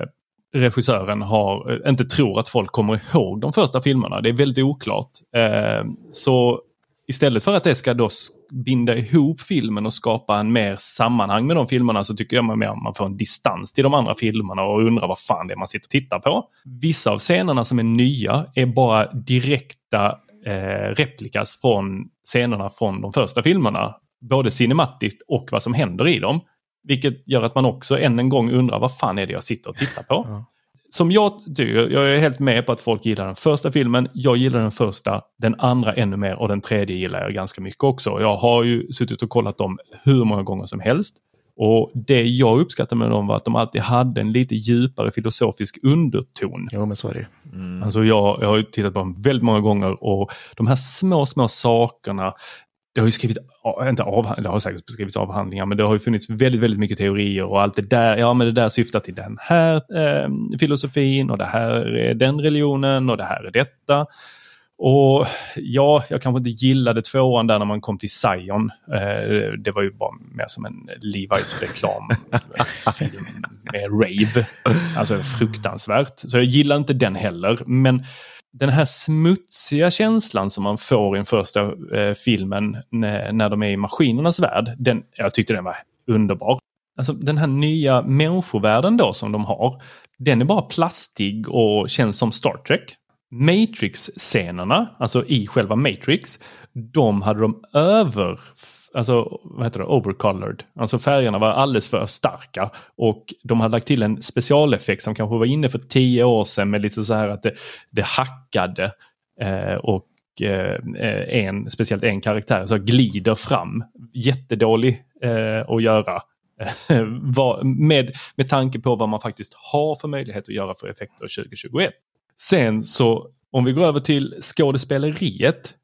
regissören har, eh, inte tror att folk kommer ihåg de första filmerna. Det är väldigt oklart. Eh, så istället för att det ska då binda ihop filmen och skapa en mer sammanhang med de filmerna så tycker jag man mer man får en distans till de andra filmerna och undrar vad fan det är man sitter och tittar på. Vissa av scenerna som är nya är bara direkta eh, replikas från scenerna från de första filmerna. Både cinematiskt och vad som händer i dem. Vilket gör att man också än en gång undrar vad fan är det jag sitter och tittar på. Ja. Som jag tycker, jag är helt med på att folk gillar den första filmen. Jag gillar den första, den andra ännu mer och den tredje gillar jag ganska mycket också. Jag har ju suttit och kollat dem hur många gånger som helst. Och det jag uppskattar med dem var att de alltid hade en lite djupare filosofisk underton. Jo, men så är det ju. Alltså jag, jag har ju tittat på dem väldigt många gånger och de här små, små sakerna det har ju skrivit, inte av, det har säkert skrivits avhandlingar, men det har ju funnits väldigt, väldigt mycket teorier och allt det där, ja men det där syftar till den här eh, filosofin och det här är den religionen och det här är detta. Och ja, jag kanske inte gillade tvåan där när man kom till Zion. Eh, det var ju bara mer som en Levi's reklam med rave. Alltså fruktansvärt. Så jag gillar inte den heller. Men den här smutsiga känslan som man får i den första eh, filmen när, när de är i maskinernas värld, den, jag tyckte den var underbar. Alltså den här nya människovärlden då som de har, den är bara plastig och känns som Star Trek. Matrix-scenerna, alltså i själva Matrix, de hade de över alltså vad heter det, overcolored. Alltså färgerna var alldeles för starka och de hade lagt till en specialeffekt som kanske var inne för tio år sedan med lite så här att det, det hackade eh, och eh, en, speciellt en karaktär så glider fram. Jättedålig eh, att göra med, med tanke på vad man faktiskt har för möjlighet att göra för effekter 2021. Sen så om vi går över till skådespeleriet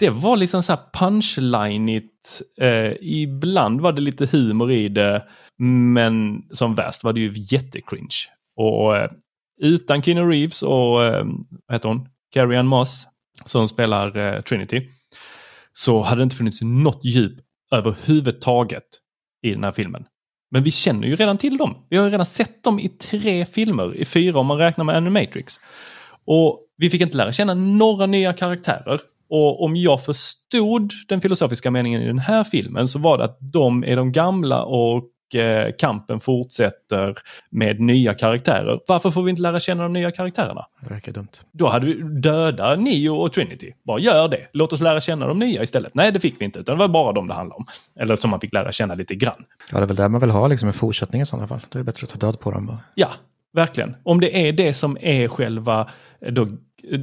det var liksom så här punchlineigt. Eh, ibland var det lite humor i det. Men som värst var det ju jättecringe. Och eh, utan Keanu Reeves och eh, vad heter hon? Carrie Ann Moss som spelar eh, Trinity. Så hade det inte funnits något djup överhuvudtaget i den här filmen. Men vi känner ju redan till dem. Vi har ju redan sett dem i tre filmer, i fyra om man räknar med Animatrix. Och vi fick inte lära känna några nya karaktärer. Och om jag förstod den filosofiska meningen i den här filmen så var det att de är de gamla och eh, kampen fortsätter med nya karaktärer. Varför får vi inte lära känna de nya karaktärerna? Det verkar dumt. Då hade vi döda Neo och Trinity. Bara gör det. Låt oss lära känna de nya istället. Nej, det fick vi inte. Utan det var bara de det handlade om. Eller som man fick lära känna lite grann. Ja, det är väl där man vill ha liksom en fortsättning i sådana fall. Det är bättre att ta död på dem. Bara. Ja, verkligen. Om det är det som är själva då,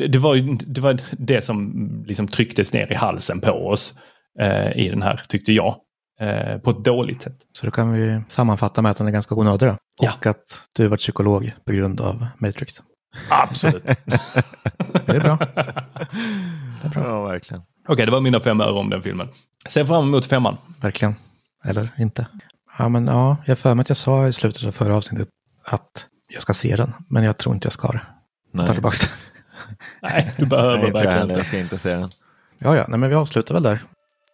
det var ju det, var det som liksom trycktes ner i halsen på oss eh, i den här, tyckte jag. Eh, på ett dåligt sätt. Så då kan vi sammanfatta med att den är ganska onödig då. Ja. Och att du var psykolog på grund av Matrix. Absolut. det är bra. Det är bra. Ja, verkligen. Okej, okay, det var mina fem öre om den filmen. Ser fram emot femman. Verkligen. Eller inte. Ja, men ja, jag för mig att jag sa i slutet av förra avsnittet att jag ska se den, men jag tror inte jag ska det. Nej. Jag tar tillbaka det. Nej, du behöver nej, verkligen inte. Jag ska inte se den. Ja, ja, nej, men vi avslutar väl där.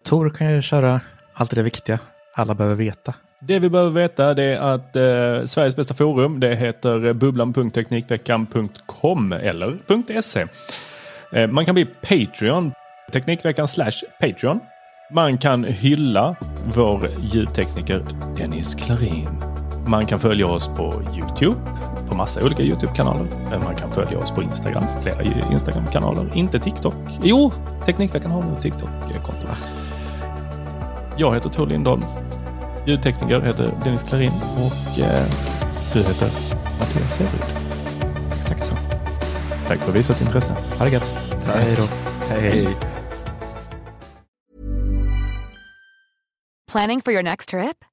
Tor kan ju köra allt det viktiga alla behöver veta. Det vi behöver veta det är att eh, Sveriges bästa forum det heter bubblan.teknikveckan.com eller .se. Eh, man kan bli Patreon, Teknikveckan slash Patreon. Man kan hylla vår ljudtekniker Dennis Klarin. Man kan följa oss på Youtube, på massa olika Youtube-kanaler. Man kan följa oss på Instagram, flera Instagram-kanaler. Inte TikTok. Jo, Teknikveckan har nu TikTok-konto. Jag heter Tor Lindholm. Ljudtekniker heter Dennis Klarin och eh, du heter Mattias Severud. Exakt så. Tack för visat intresse. Ha det gött. Hej då. Hej. Planning for your next trip?